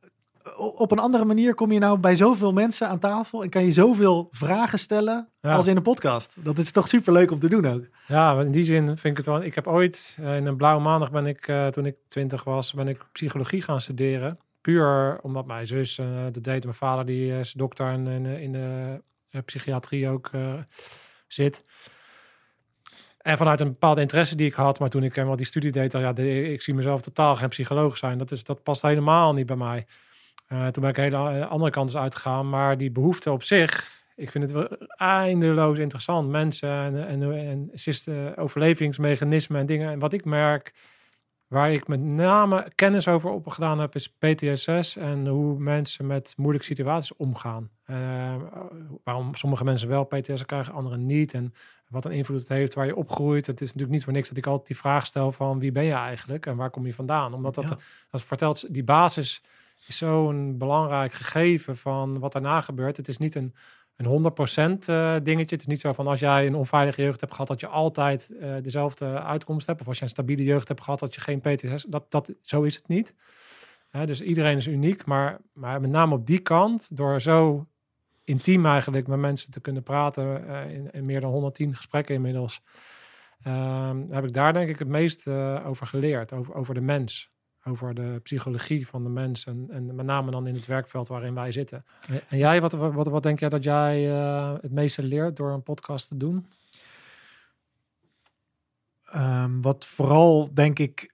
op een andere manier kom je nou bij zoveel mensen aan tafel en kan je zoveel vragen stellen Ja. als in een podcast? Dat is toch super leuk om te doen ook. Ja, in die zin vind ik het wel. Ik heb ooit in een blauwe maandag ben ik, toen ik twintig was, ben ik psychologie gaan studeren. Puur omdat mijn zus eh dat deed. Mijn vader die is dokter en in, de- in de eh, psychiatrie ook eh, zit. En vanuit een bepaalde interesse die ik had, maar toen ik helemaal die studie deed, dan ja, ik zie mezelf totaal geen psycholoog zijn. Dat, is, dat past helemaal niet bij mij. Eh, toen ben ik een hele andere kant dus uitgegaan. Maar die behoefte op zich, ik vind het eindeloos interessant. Mensen en, en, en syste- overlevingsmechanismen en dingen. En wat ik merk, waar ik met name kennis over opgedaan heb, is PTSS en hoe mensen met moeilijke situaties omgaan. Eh, waarom sommige mensen wel PTSS krijgen, anderen niet. En wat een invloed het heeft waar je opgroeit. Het is natuurlijk niet voor niks dat ik altijd die vraag stel van wie ben je eigenlijk en waar kom je vandaan? Omdat dat, Ja. dat vertelt, die basis is zo'n belangrijk gegeven van wat daarna gebeurt. Het is niet een, een 100% eh, dingetje. Het is niet zo van als jij een onveilige jeugd hebt gehad, dat je altijd eh, dezelfde uitkomst hebt. Of als je een stabiele jeugd hebt gehad, dat je geen PTSS... Dat, dat, zo is het niet. Dus iedereen is uniek, maar, maar met name op die kant, door zo intiem eigenlijk met mensen te kunnen praten, eh, in, in meer dan 110 gesprekken inmiddels, ehm, heb ik daar denk ik het meest over geleerd, over, over de mens over de psychologie van de mens en, en met name dan in het werkveld waarin wij zitten. En- jij, wat, wat, wat denk jij dat jij eh, het meeste leert door een podcast te doen? Ehm, wat vooral denk ik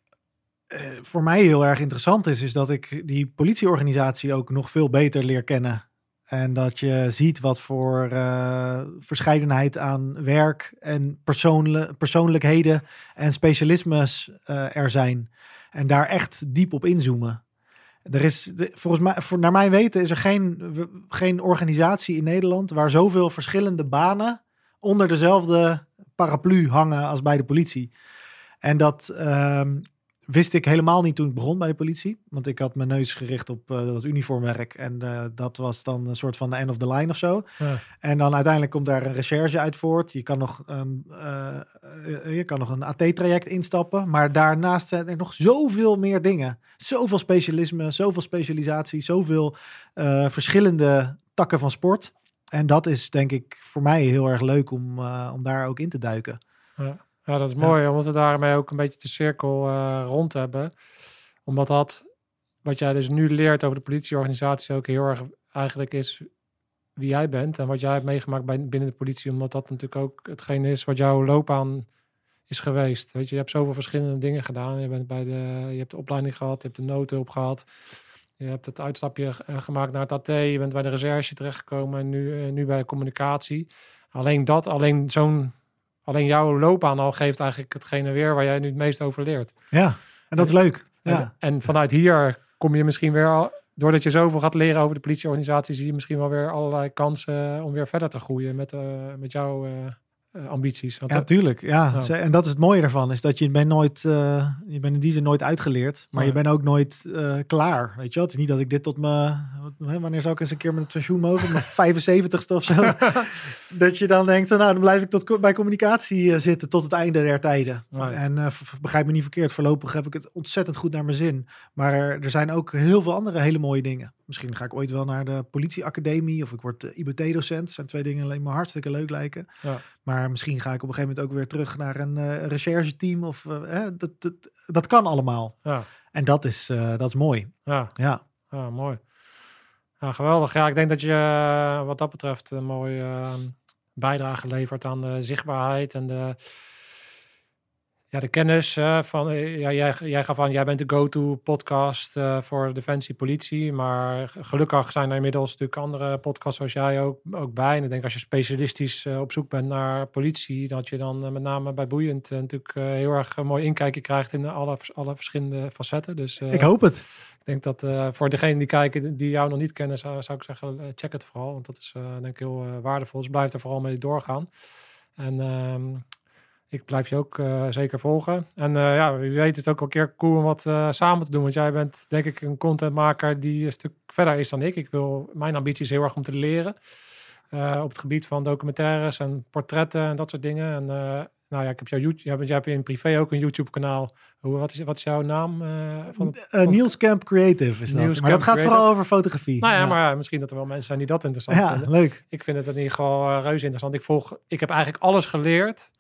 eh, voor mij heel erg interessant is, is dat ik die politieorganisatie ook nog veel beter leer kennen. En dat je ziet wat voor eh, verscheidenheid aan werk en persoonlijk, persoonlijkheden en specialismes er zijn. En daar echt diep op inzoomen. Er is, volgens mij, voor, naar mijn weten, is er geen, geen organisatie in Nederland waar zoveel verschillende banen onder dezelfde paraplu hangen als bij de politie. En dat ehm, wist ik helemaal niet toen ik begon bij de politie. Want ik had mijn neus gericht op eh, dat uniformwerk. En eh, dat was dan een soort van de end of the line of zo. Ja. En dan uiteindelijk komt daar een recherche uit voort. Je kan nog, ehm, eh, je kan nog een AT-traject instappen. Maar daarnaast zijn er nog zoveel meer dingen. Zoveel specialisme, zoveel specialisatie, zoveel verschillende takken van sport. En dat is denk ik voor mij heel erg leuk om, om daar ook in te duiken. Ja, dat is mooi, omdat we daarmee ook een beetje de cirkel eh, rond hebben. Omdat dat, wat jij dus nu leert over de politieorganisatie, ook heel erg eigenlijk is wie jij bent en wat jij hebt meegemaakt bij, binnen de politie. Omdat dat natuurlijk ook hetgeen is wat jouw loopbaan is geweest. Weet je, je hebt zoveel verschillende dingen gedaan. Je, bent bij de, je hebt de opleiding gehad, je hebt de noodhulp gehad. Je hebt het uitstapje eh, gemaakt naar het AT. Je bent bij de recherche terechtgekomen en nu, eh, nu bij communicatie. Alleen dat, alleen zo'n Alleen jouw loopbaan al geeft eigenlijk hetgene weer waar jij nu het meest over leert. Ja, en dat is leuk. Ja. En, en vanuit hier kom je misschien weer, al, doordat je zoveel gaat leren over de politieorganisatie, zie je misschien wel weer allerlei kansen om weer verder te groeien met, eh, met jouw eh, eh, ambities. Want Ja, dat- tuurlijk. Ja. En dat is het mooie daarvan, is dat je bent nooit, je bent in die zin nooit uitgeleerd, maar Nee. je bent ook nooit klaar. Weet je wel? Het is niet dat ik dit tot mijn, wanneer zou ik eens een keer met het pensioen mogen? Mijn 75ste of zo. dat je dan denkt, nou dan blijf ik tot, bij communicatie eh, zitten tot het einde der tijden. En eh, begrijp me niet verkeerd, voorlopig heb ik het ontzettend goed naar mijn zin. Maar er, zijn ook heel veel andere hele mooie dingen. Misschien ga ik ooit wel naar de politieacademie of ik word uh, IBT-docent. Zijn twee dingen alleen maar hartstikke leuk lijken. Ja. Maar misschien ga ik op een gegeven moment ook weer terug naar een eh rechercheteam. Of, eh, dat, dat, dat kan allemaal. ja, En dat is, eh, dat is mooi. ja, Ja, ja, mooi. Ja, geweldig. Ja, ik denk dat je eh, wat dat betreft een mooie eh, bijdrage levert aan de zichtbaarheid en de, ja, de kennis. eh, van, eh, ja, jij, jij gaf aan, jij bent de go-to podcast eh, voor Defensie Politie. Maar gelukkig zijn er inmiddels natuurlijk andere podcasts zoals jij ook, ook bij. En ik denk als je specialistisch op zoek bent naar politie, dat je dan met name bij Boeiend natuurlijk heel erg een mooi inkijkje krijgt in alle, alle verschillende facetten. Dus ik hoop het. ik denk dat voor degenen die kijken, die jou nog niet kennen, zou, zou ik zeggen, check het vooral. Want dat is denk ik heel waardevol. Dus blijf er vooral mee doorgaan. En ehm, ik blijf je ook eh, zeker volgen. En eh, ja, wie weet is het ook een keer cool om wat eh, samen te doen. Want jij bent denk ik een contentmaker die een stuk verder is dan ik. Ik wil, mijn ambitie is heel erg om te leren. op het gebied van documentaires en portretten en dat soort dingen. En nou ja, ik heb jouw YouTube, jij, hebt in privé ook een YouTube kanaal. Hoe, wat, is, wat is jouw naam? van Niels Camp Creative is dat. Niels maar dat gaat vooral over fotografie. Nou ja, ja. maar misschien dat er wel mensen zijn die dat interessant Ja, vinden. leuk. Ik vind het in ieder geval reuze interessant. Ik, volg, ik heb eigenlijk alles geleerd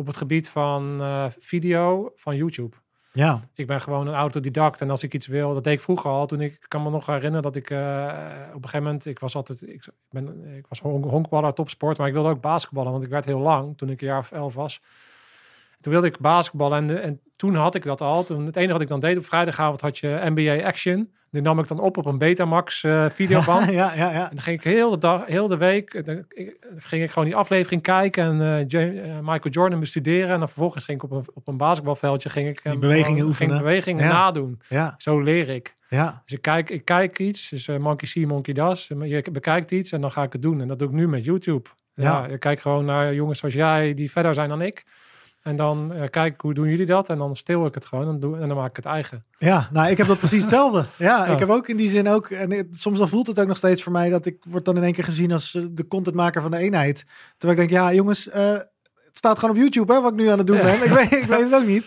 op het gebied van eh, video van YouTube. Ja, Ik ben gewoon een autodidact en als ik iets wil, dat deed ik vroeger al. Toen ik, ik kan me nog herinneren dat ik eh, op een gegeven moment, ik was altijd, ik, ben, ik was hon- honkballer, topsport, maar ik wilde ook basketballen, want ik werd heel lang toen ik een jaar of elf was. Toen wilde ik basketballen en, en toen had ik dat al. Toen, het enige wat ik dan deed op vrijdagavond had je NBA Action. Die nam ik dan op op een Betamax eh videoband. ja, ja, ja. En dan ging ik heel de dag, heel de week, eh, dan ik- ging ik gewoon die aflevering kijken en eh, Michael Jordan bestuderen. En dan vervolgens ging ik op een, op een basketbalveldje, ging ik hem bewegingen gewoon- oefenen. Ging bewegingen Ja. nadoen. Ja, Zo leer ik. ja. Dus ik kijk, ik kijk iets, dus monkey see, monkey does. Je bekijkt iets en dan ga ik het doen. En dat doe ik nu met YouTube. Ja, Ja. ik kijk gewoon naar jongens zoals jij die verder zijn dan ik. En dan eh, kijk ik hoe doen jullie dat? En dan stil ik het gewoon en, doe, en dan maak ik het eigen. Ja, nou, ik heb dat precies hetzelfde. Ja, Ja. ik heb ook in die zin ook. En het- soms dan voelt het ook nog steeds voor mij dat ik word dan in één keer gezien als eh, de contentmaker van de eenheid. Terwijl ik denk, ja, jongens, eh, het staat gewoon op YouTube, hè, wat ik nu aan het doen Ja. ben. Ik weet, ik weet het ook niet.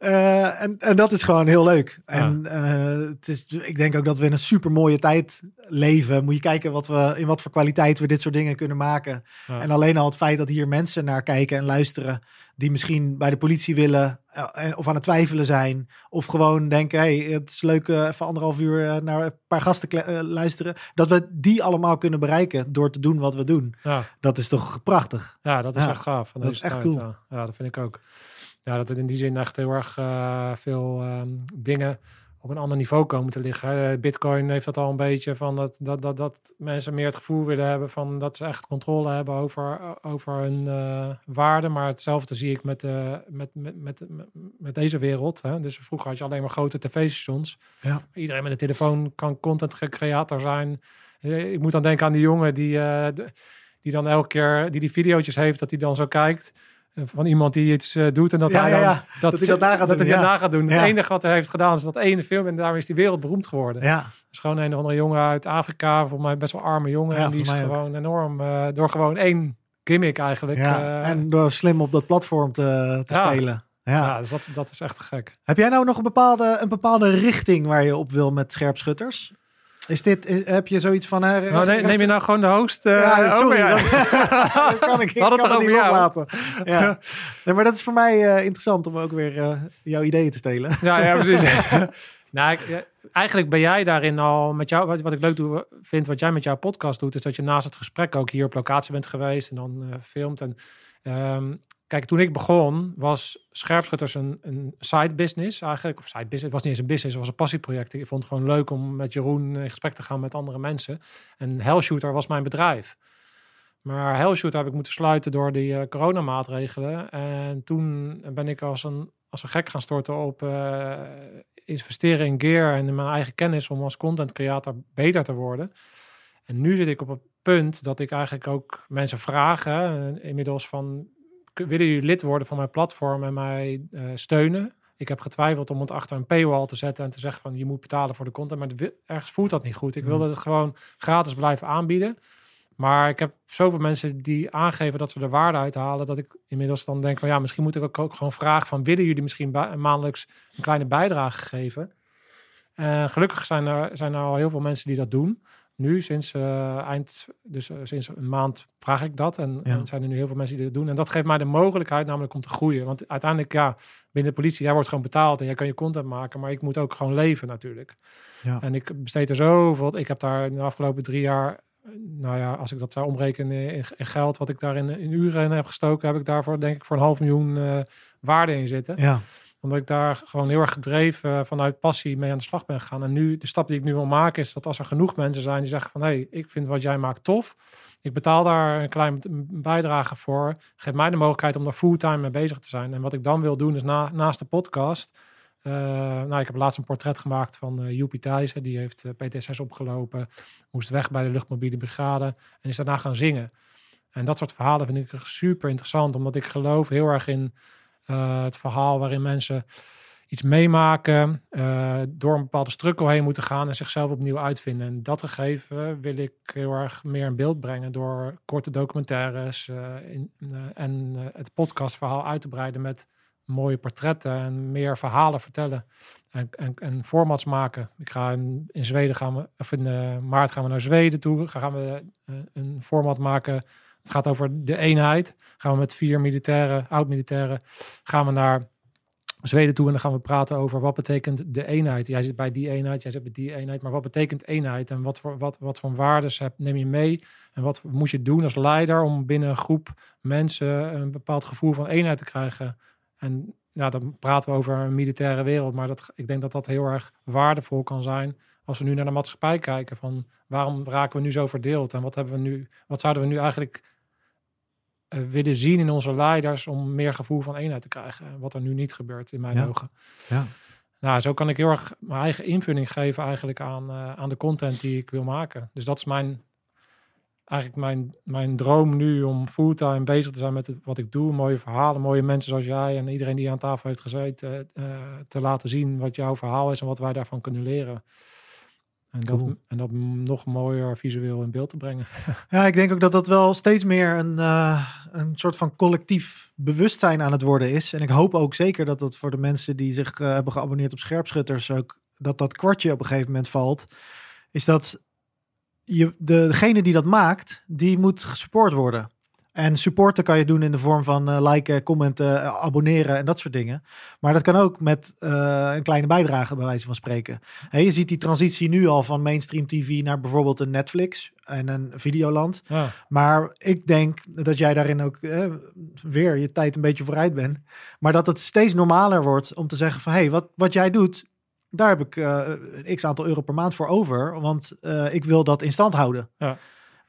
Eh, en, en dat is gewoon heel leuk. En eh, het is, ik denk ook dat we in een super mooie tijd leven. Moet je kijken wat we, in wat voor kwaliteit we dit soort dingen kunnen maken. Ja. En alleen al het feit dat hier mensen naar kijken en luisteren. die misschien bij de politie willen. eh, of aan het twijfelen zijn. Of gewoon denken: hey, het is leuk even anderhalf uur naar een paar gasten luisteren. Dat we die allemaal kunnen bereiken door te doen wat we doen. Ja. Dat is toch prachtig. Ja, dat is echt gaaf. dat is echt tijd, cool. Ja, dat vind ik ook. Ja, dat het in die zin echt heel erg eh, veel ehm, dingen op een ander niveau komen te liggen. hè. Bitcoin heeft dat al een beetje van dat, dat, dat, dat mensen meer het gevoel willen hebben van dat ze echt controle hebben over, over hun eh, waarde. Maar hetzelfde zie ik met, eh, met, met, met, met, deze wereld. Hè. Dus vroeger had je alleen maar grote tv-stations. Ja. Iedereen met een telefoon kan content creator zijn. Eh, Ik moet dan denken aan die jongen die, eh, die dan elke keer die die video's heeft, dat hij dan zo kijkt. Eh, Van iemand die iets eh, doet en dat Ja, hij dan ja. Dat hij dat na gaat dat doen, hij ja. dat na gaat doen. Het enige wat hij heeft gedaan is dat ene film en daarmee is die wereldberoemd geworden. Ja, is gewoon een of andere jongen uit Afrika, volgens mij best wel arme jongen. Ja, en die is ook. gewoon enorm, eh, door gewoon één gimmick eigenlijk. ja. eh, en door slim op dat platform te, te spelen. Ja. ja, dus dat, dat is echt gek. Heb jij nou nog een bepaalde, een bepaalde richting waar je op wil met scherpschutters? Is dit, is- heb je zoiets van... hè, Nou, rechts- neem, neem je nou gewoon de host? eh, Ja, sorry. over? Dat, dat kan ik, kan het het niet over jou. loslaten. Ja. Nee, maar dat is voor mij eh, interessant om ook weer eh, jouw ideeën te stelen. Ja, ja, precies. nou, ik, eigenlijk ben jij daarin al met jou. Wat, wat ik leuk doe, vind, wat jij met jouw podcast doet, is dat je naast het gesprek ook hier op locatie bent geweest en dan eh, filmt. En ehm, kijk, toen ik begon, was Scherpschutters een, een side business eigenlijk. Of side business, het was niet eens een business, het was een passieproject. Ik vond het gewoon leuk om met Jeroen in gesprek te gaan met andere mensen. En Hellshooter was mijn bedrijf. Maar Hellshooter heb ik moeten sluiten door die eh, coronamaatregelen. En toen ben ik als een, als een gek gaan storten op eh, investeren in gear en in mijn eigen kennis om als content creator beter te worden. En nu zit ik op het punt dat ik eigenlijk ook mensen vraag, hè, inmiddels van, willen jullie lid worden van mijn platform en mij eh, steunen? Ik heb getwijfeld om het achter een paywall te zetten en te zeggen van je moet betalen voor de content, maar ergens voelt dat niet goed. Ik wilde het gewoon gratis blijven aanbieden. Maar ik heb zoveel mensen die aangeven dat ze er waarde uit halen, dat ik inmiddels dan denk van ja, misschien moet ik ook, ook gewoon vragen van willen jullie misschien maandelijks een kleine bijdrage geven? En gelukkig zijn er, zijn er al heel veel mensen die dat doen. Nu, sinds eh, eind, dus eh, sinds een maand vraag ik dat. En, Ja. en zijn er nu heel veel mensen die dat doen. En dat geeft mij de mogelijkheid namelijk om te groeien. Want uiteindelijk, ja, binnen de politie, jij wordt gewoon betaald en jij kan je content maken. Maar ik moet ook gewoon leven natuurlijk. Ja. En ik besteed er zoveel. Ik heb daar in de afgelopen drie jaar, eh, nou ja, als ik dat zou omrekenen in, in geld, wat ik daar in, in uren in heb gestoken, heb ik daarvoor denk ik voor een half miljoen waarde in zitten Ja, omdat ik daar gewoon heel erg gedreven vanuit passie mee aan de slag ben gegaan. En nu, de stap die ik nu wil maken, is dat als er genoeg mensen zijn die zeggen van... hé, hey, ik vind wat jij maakt tof. Ik betaal daar een klein bijdrage voor. Geef mij de mogelijkheid om daar fulltime mee bezig te zijn. En wat ik dan wil doen, is na, naast de podcast... eh, nou, ik heb laatst een portret gemaakt van eh Joepie Thijssen. Die heeft PTSS opgelopen. Moest weg bij de luchtmobiele brigade. En is daarna gaan zingen. En dat soort verhalen vind ik super interessant. Omdat ik geloof heel erg in eh, het verhaal waarin mensen iets meemaken, eh, door een bepaalde struggle heen moeten gaan en zichzelf opnieuw uitvinden. En dat gegeven wil ik heel erg meer in beeld brengen door korte documentaires eh, in, en het podcastverhaal uit te breiden met mooie portretten en meer verhalen vertellen en, en, en formats maken. Ik ga in, in Zweden gaan we, of in maart gaan we naar Zweden toe, gaan we een format maken. Het gaat over de eenheid. Gaan we met vier militairen, oud-militairen, gaan we naar Zweden toe en dan gaan we praten over wat betekent de eenheid. Jij zit bij die eenheid, jij zit bij die eenheid, maar wat betekent eenheid en wat voor, wat, wat voor waardes heb, neem je mee en wat moet je doen als leider om binnen een groep mensen een bepaald gevoel van eenheid te krijgen. En ja, dan praten we over een militaire wereld, maar dat, ik denk dat dat heel erg waardevol kan zijn als we nu naar de maatschappij kijken van waarom raken we nu zo verdeeld en wat hebben we nu, wat zouden we nu eigenlijk eh, willen zien in onze leiders om meer gevoel van eenheid te krijgen. Wat er nu niet gebeurt in mijn Ja. ogen. Ja. Nou, zo kan ik heel erg mijn eigen invulling geven eigenlijk aan, eh, aan de content die ik wil maken. Dus dat is mijn, eigenlijk mijn, mijn droom nu om fulltime bezig te zijn met het, wat ik doe. Mooie verhalen, mooie mensen zoals jij en iedereen die aan tafel heeft gezeten. eh, te laten zien wat jouw verhaal is en wat wij daarvan kunnen leren. En, dat, Cool. en dat nog mooier visueel in beeld te brengen. Ja, ik denk ook dat dat wel steeds meer een, eh, een soort van collectief bewustzijn aan het worden is. En ik hoop ook zeker dat dat voor de mensen die zich eh, hebben geabonneerd op Scherpschutters ook, dat dat kwartje op een gegeven moment valt. Is dat je, de, degene die dat maakt, die moet gesupport worden. En supporten kan je doen in de vorm van eh, liken, commenten, eh, abonneren en dat soort dingen. Maar dat kan ook met eh, een kleine bijdrage, bij wijze van spreken. Je ziet die transitie nu al van mainstream TV naar bijvoorbeeld een Netflix en een Videoland. Ja. Maar ik denk dat jij daarin ook eh, weer je tijd een beetje vooruit bent. Maar dat het steeds normaler wordt om te zeggen van... hé, hey, wat, wat jij doet, daar heb ik een x aantal euro per maand voor over. Want ik wil dat in stand houden. Ja.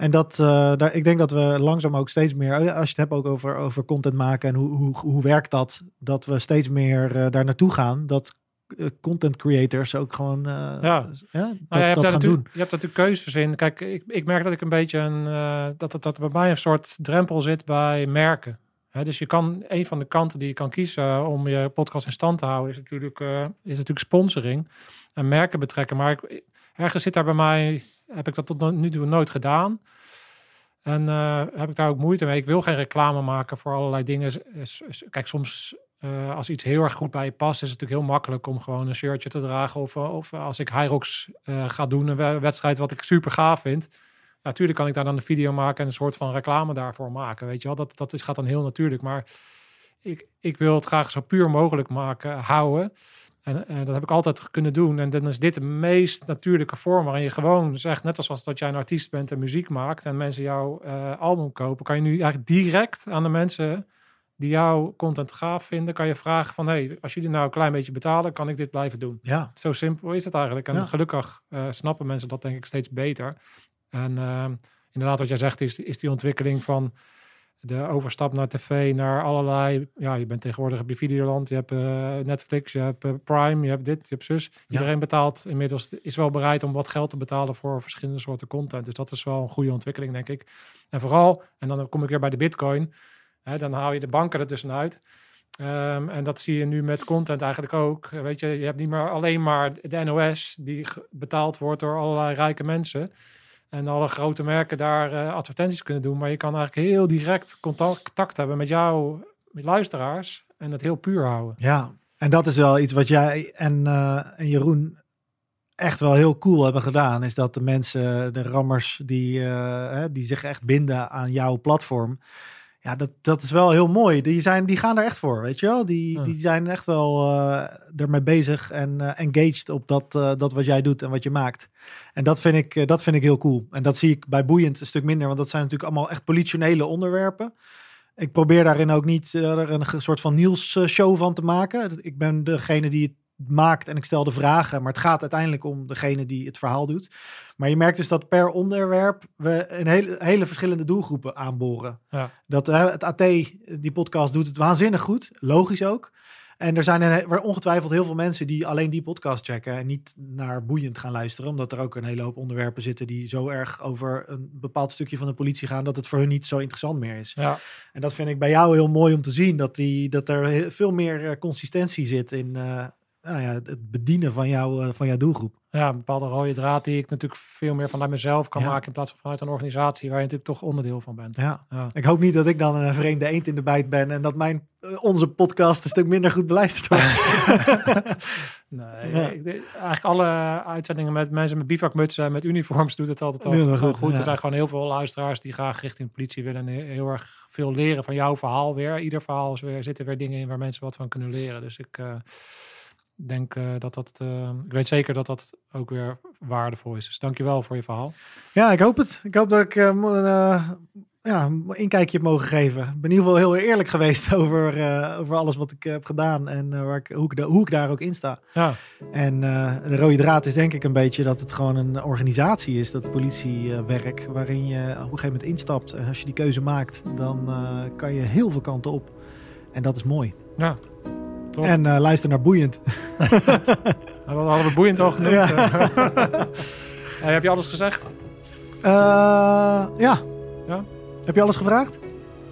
En dat, eh, daar, ik denk dat we langzaam ook steeds meer... als je het hebt ook over, over content maken en hoe, hoe, hoe werkt dat... dat we steeds meer eh, daar naartoe gaan. Dat eh, content creators ook gewoon eh, Ja. dat, Nou ja, je, hebt dat daar gaan doen. natuurlijk, je hebt natuurlijk keuzes in. Kijk, ik, ik merk dat ik een beetje een, dat, dat, dat bij mij een soort drempel zit bij merken. Dus je kan, een van de kanten die je kan kiezen om je podcast in stand te houden, is natuurlijk, is natuurlijk sponsoring en merken betrekken. Maar ik, ergens zit daar bij mij, heb ik dat tot nu toe nooit gedaan. En eh, heb ik daar ook moeite mee. Ik wil geen reclame maken voor allerlei dingen. Kijk, soms eh, als iets heel erg goed bij je past, is het natuurlijk heel makkelijk om gewoon een shirtje te dragen. Of, eh, of als ik Hyrox eh ga doen, een we- wedstrijd wat ik super gaaf vind. Natuurlijk kan ik daar dan een video maken en een soort van reclame daarvoor maken. Weet je wel, dat, dat is, gaat dan heel natuurlijk. Maar ik, ik wil het graag zo puur mogelijk maken, houden. En eh, dat heb ik altijd kunnen doen. En dan is dit de meest natuurlijke vorm waarin je gewoon zegt, net als dat jij een artiest bent en muziek maakt en mensen jouw eh, album kopen, kan je nu eigenlijk direct aan de mensen die jouw content gaaf vinden, kan je vragen van, hey, als jullie nou een klein beetje betalen, kan ik dit blijven doen. Ja, Zo simpel is het eigenlijk. En Ja. gelukkig eh, snappen mensen dat denk ik steeds beter. En inderdaad, wat jij zegt, is, is die ontwikkeling van de overstap naar tv, naar allerlei... Ja, je bent tegenwoordig heb je Videoland, je hebt eh, Netflix, je hebt eh, Prime, je hebt dit, je hebt zus. Iedereen betaalt inmiddels, is wel bereid om wat geld te betalen voor verschillende soorten content. Dus dat is wel een goede ontwikkeling, denk ik. En vooral, en dan kom ik weer bij de bitcoin, hè, dan haal je de banken er tussenuit. Ehm, en dat zie je nu met content eigenlijk ook. Weet je, je hebt niet meer alleen maar de NOS die betaald wordt door allerlei rijke mensen. En alle grote merken daar eh, advertenties kunnen doen. Maar je kan eigenlijk heel direct contact, hebben met jouw met luisteraars. En het heel puur houden. Ja, en dat is wel iets wat jij en, eh, en Jeroen echt wel heel cool hebben gedaan. Is dat de mensen, de rammers, die, eh, die zich echt binden aan jouw platform. Ja, dat, dat is wel heel mooi. Die, zijn, die gaan er echt voor, weet je wel? Die, Ja. die zijn echt wel eh, ermee bezig en eh, engaged op dat, eh, dat wat jij doet en wat je maakt. En dat vind, ik, dat vind ik heel cool. En dat zie ik bij Boeiend een stuk minder, want dat zijn natuurlijk allemaal echt politionele onderwerpen. Ik probeer daarin ook niet er een soort van nieuws-show van te maken. Ik ben degene die het maakt en ik stel de vragen, maar het gaat uiteindelijk om degene die het verhaal doet. Maar je merkt dus dat per onderwerp we een hele, hele verschillende doelgroepen aanboren. Ja. Dat het AT, die podcast, doet het waanzinnig goed, logisch ook. En er zijn een, ongetwijfeld heel veel mensen die alleen die podcast checken en niet naar boeiend gaan luisteren, omdat er ook een hele hoop onderwerpen zitten die zo erg over een bepaald stukje van de politie gaan dat het voor hun niet zo interessant meer is. Ja, En dat vind ik bij jou heel mooi om te zien, dat, die, dat er veel meer eh, consistentie zit in eh, nou ja, het bedienen van, jou, eh, van jouw doelgroep. ja, een bepaalde rode draad die ik natuurlijk veel meer vanuit mezelf kan Ja. maken. In plaats van vanuit een organisatie waar je natuurlijk toch onderdeel van bent. Ja. Ja. Ik hoop niet dat ik dan een vreemde eend in de bijt ben en dat mijn, eh, onze podcast een stuk minder goed beluisterd wordt. Nee, Ja. ik, denk- eigenlijk alle uitzendingen met mensen met bivakmutsen en met uniforms doet het altijd al we goed. Er zijn gewoon heel veel luisteraars die graag richting de politie willen en heel erg veel leren van jouw verhaal weer. Ieder verhaal is weer, zitten weer dingen in waar mensen wat van kunnen leren. Dus ik eh, denk eh, dat dat, eh, ik weet zeker dat dat ook weer waardevol is. Dus dankjewel voor je verhaal. Ja, ik hoop het. Ik hoop dat ik eh, ja, een inkijkje heb mogen geven. Ik ben in ieder geval heel eerlijk geweest over, over alles wat ik heb gedaan en waar ik, hoe, ik da- hoe ik daar ook in sta. Ja, En de rode draad is denk ik een beetje dat het gewoon een organisatie is, dat politiewerk, waarin je op een gegeven moment instapt. En als je die keuze maakt, dan kan je heel veel kanten op. En dat is mooi. ja. Top. En eh, luister naar Boeiend. Nou, Dat hadden we boeiend al genoemd. Ja. Hey, heb je alles gezegd? Eh, ja. Ja? Heb je alles gevraagd?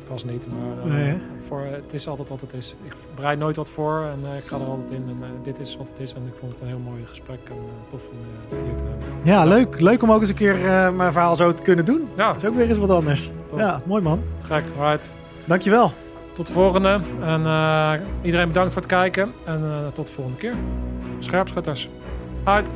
Vast niet, maar eh, Nee, voor, het is altijd wat het is. Ik bereid nooit wat voor en eh, ik ga er altijd in. En eh, dit is wat het is en ik vond het een heel mooi gesprek en eh, tof om eh, hier te hebben. Ja, leuk. Leuk om ook eens een keer eh, mijn verhaal zo te kunnen doen. Ja, Dat is ook weer eens wat anders. Top. Ja, mooi man. gek. Right. Dankjewel. Tot de volgende. En eh, iedereen bedankt voor het kijken. En eh, tot de volgende keer. Scherpschutters. Uit.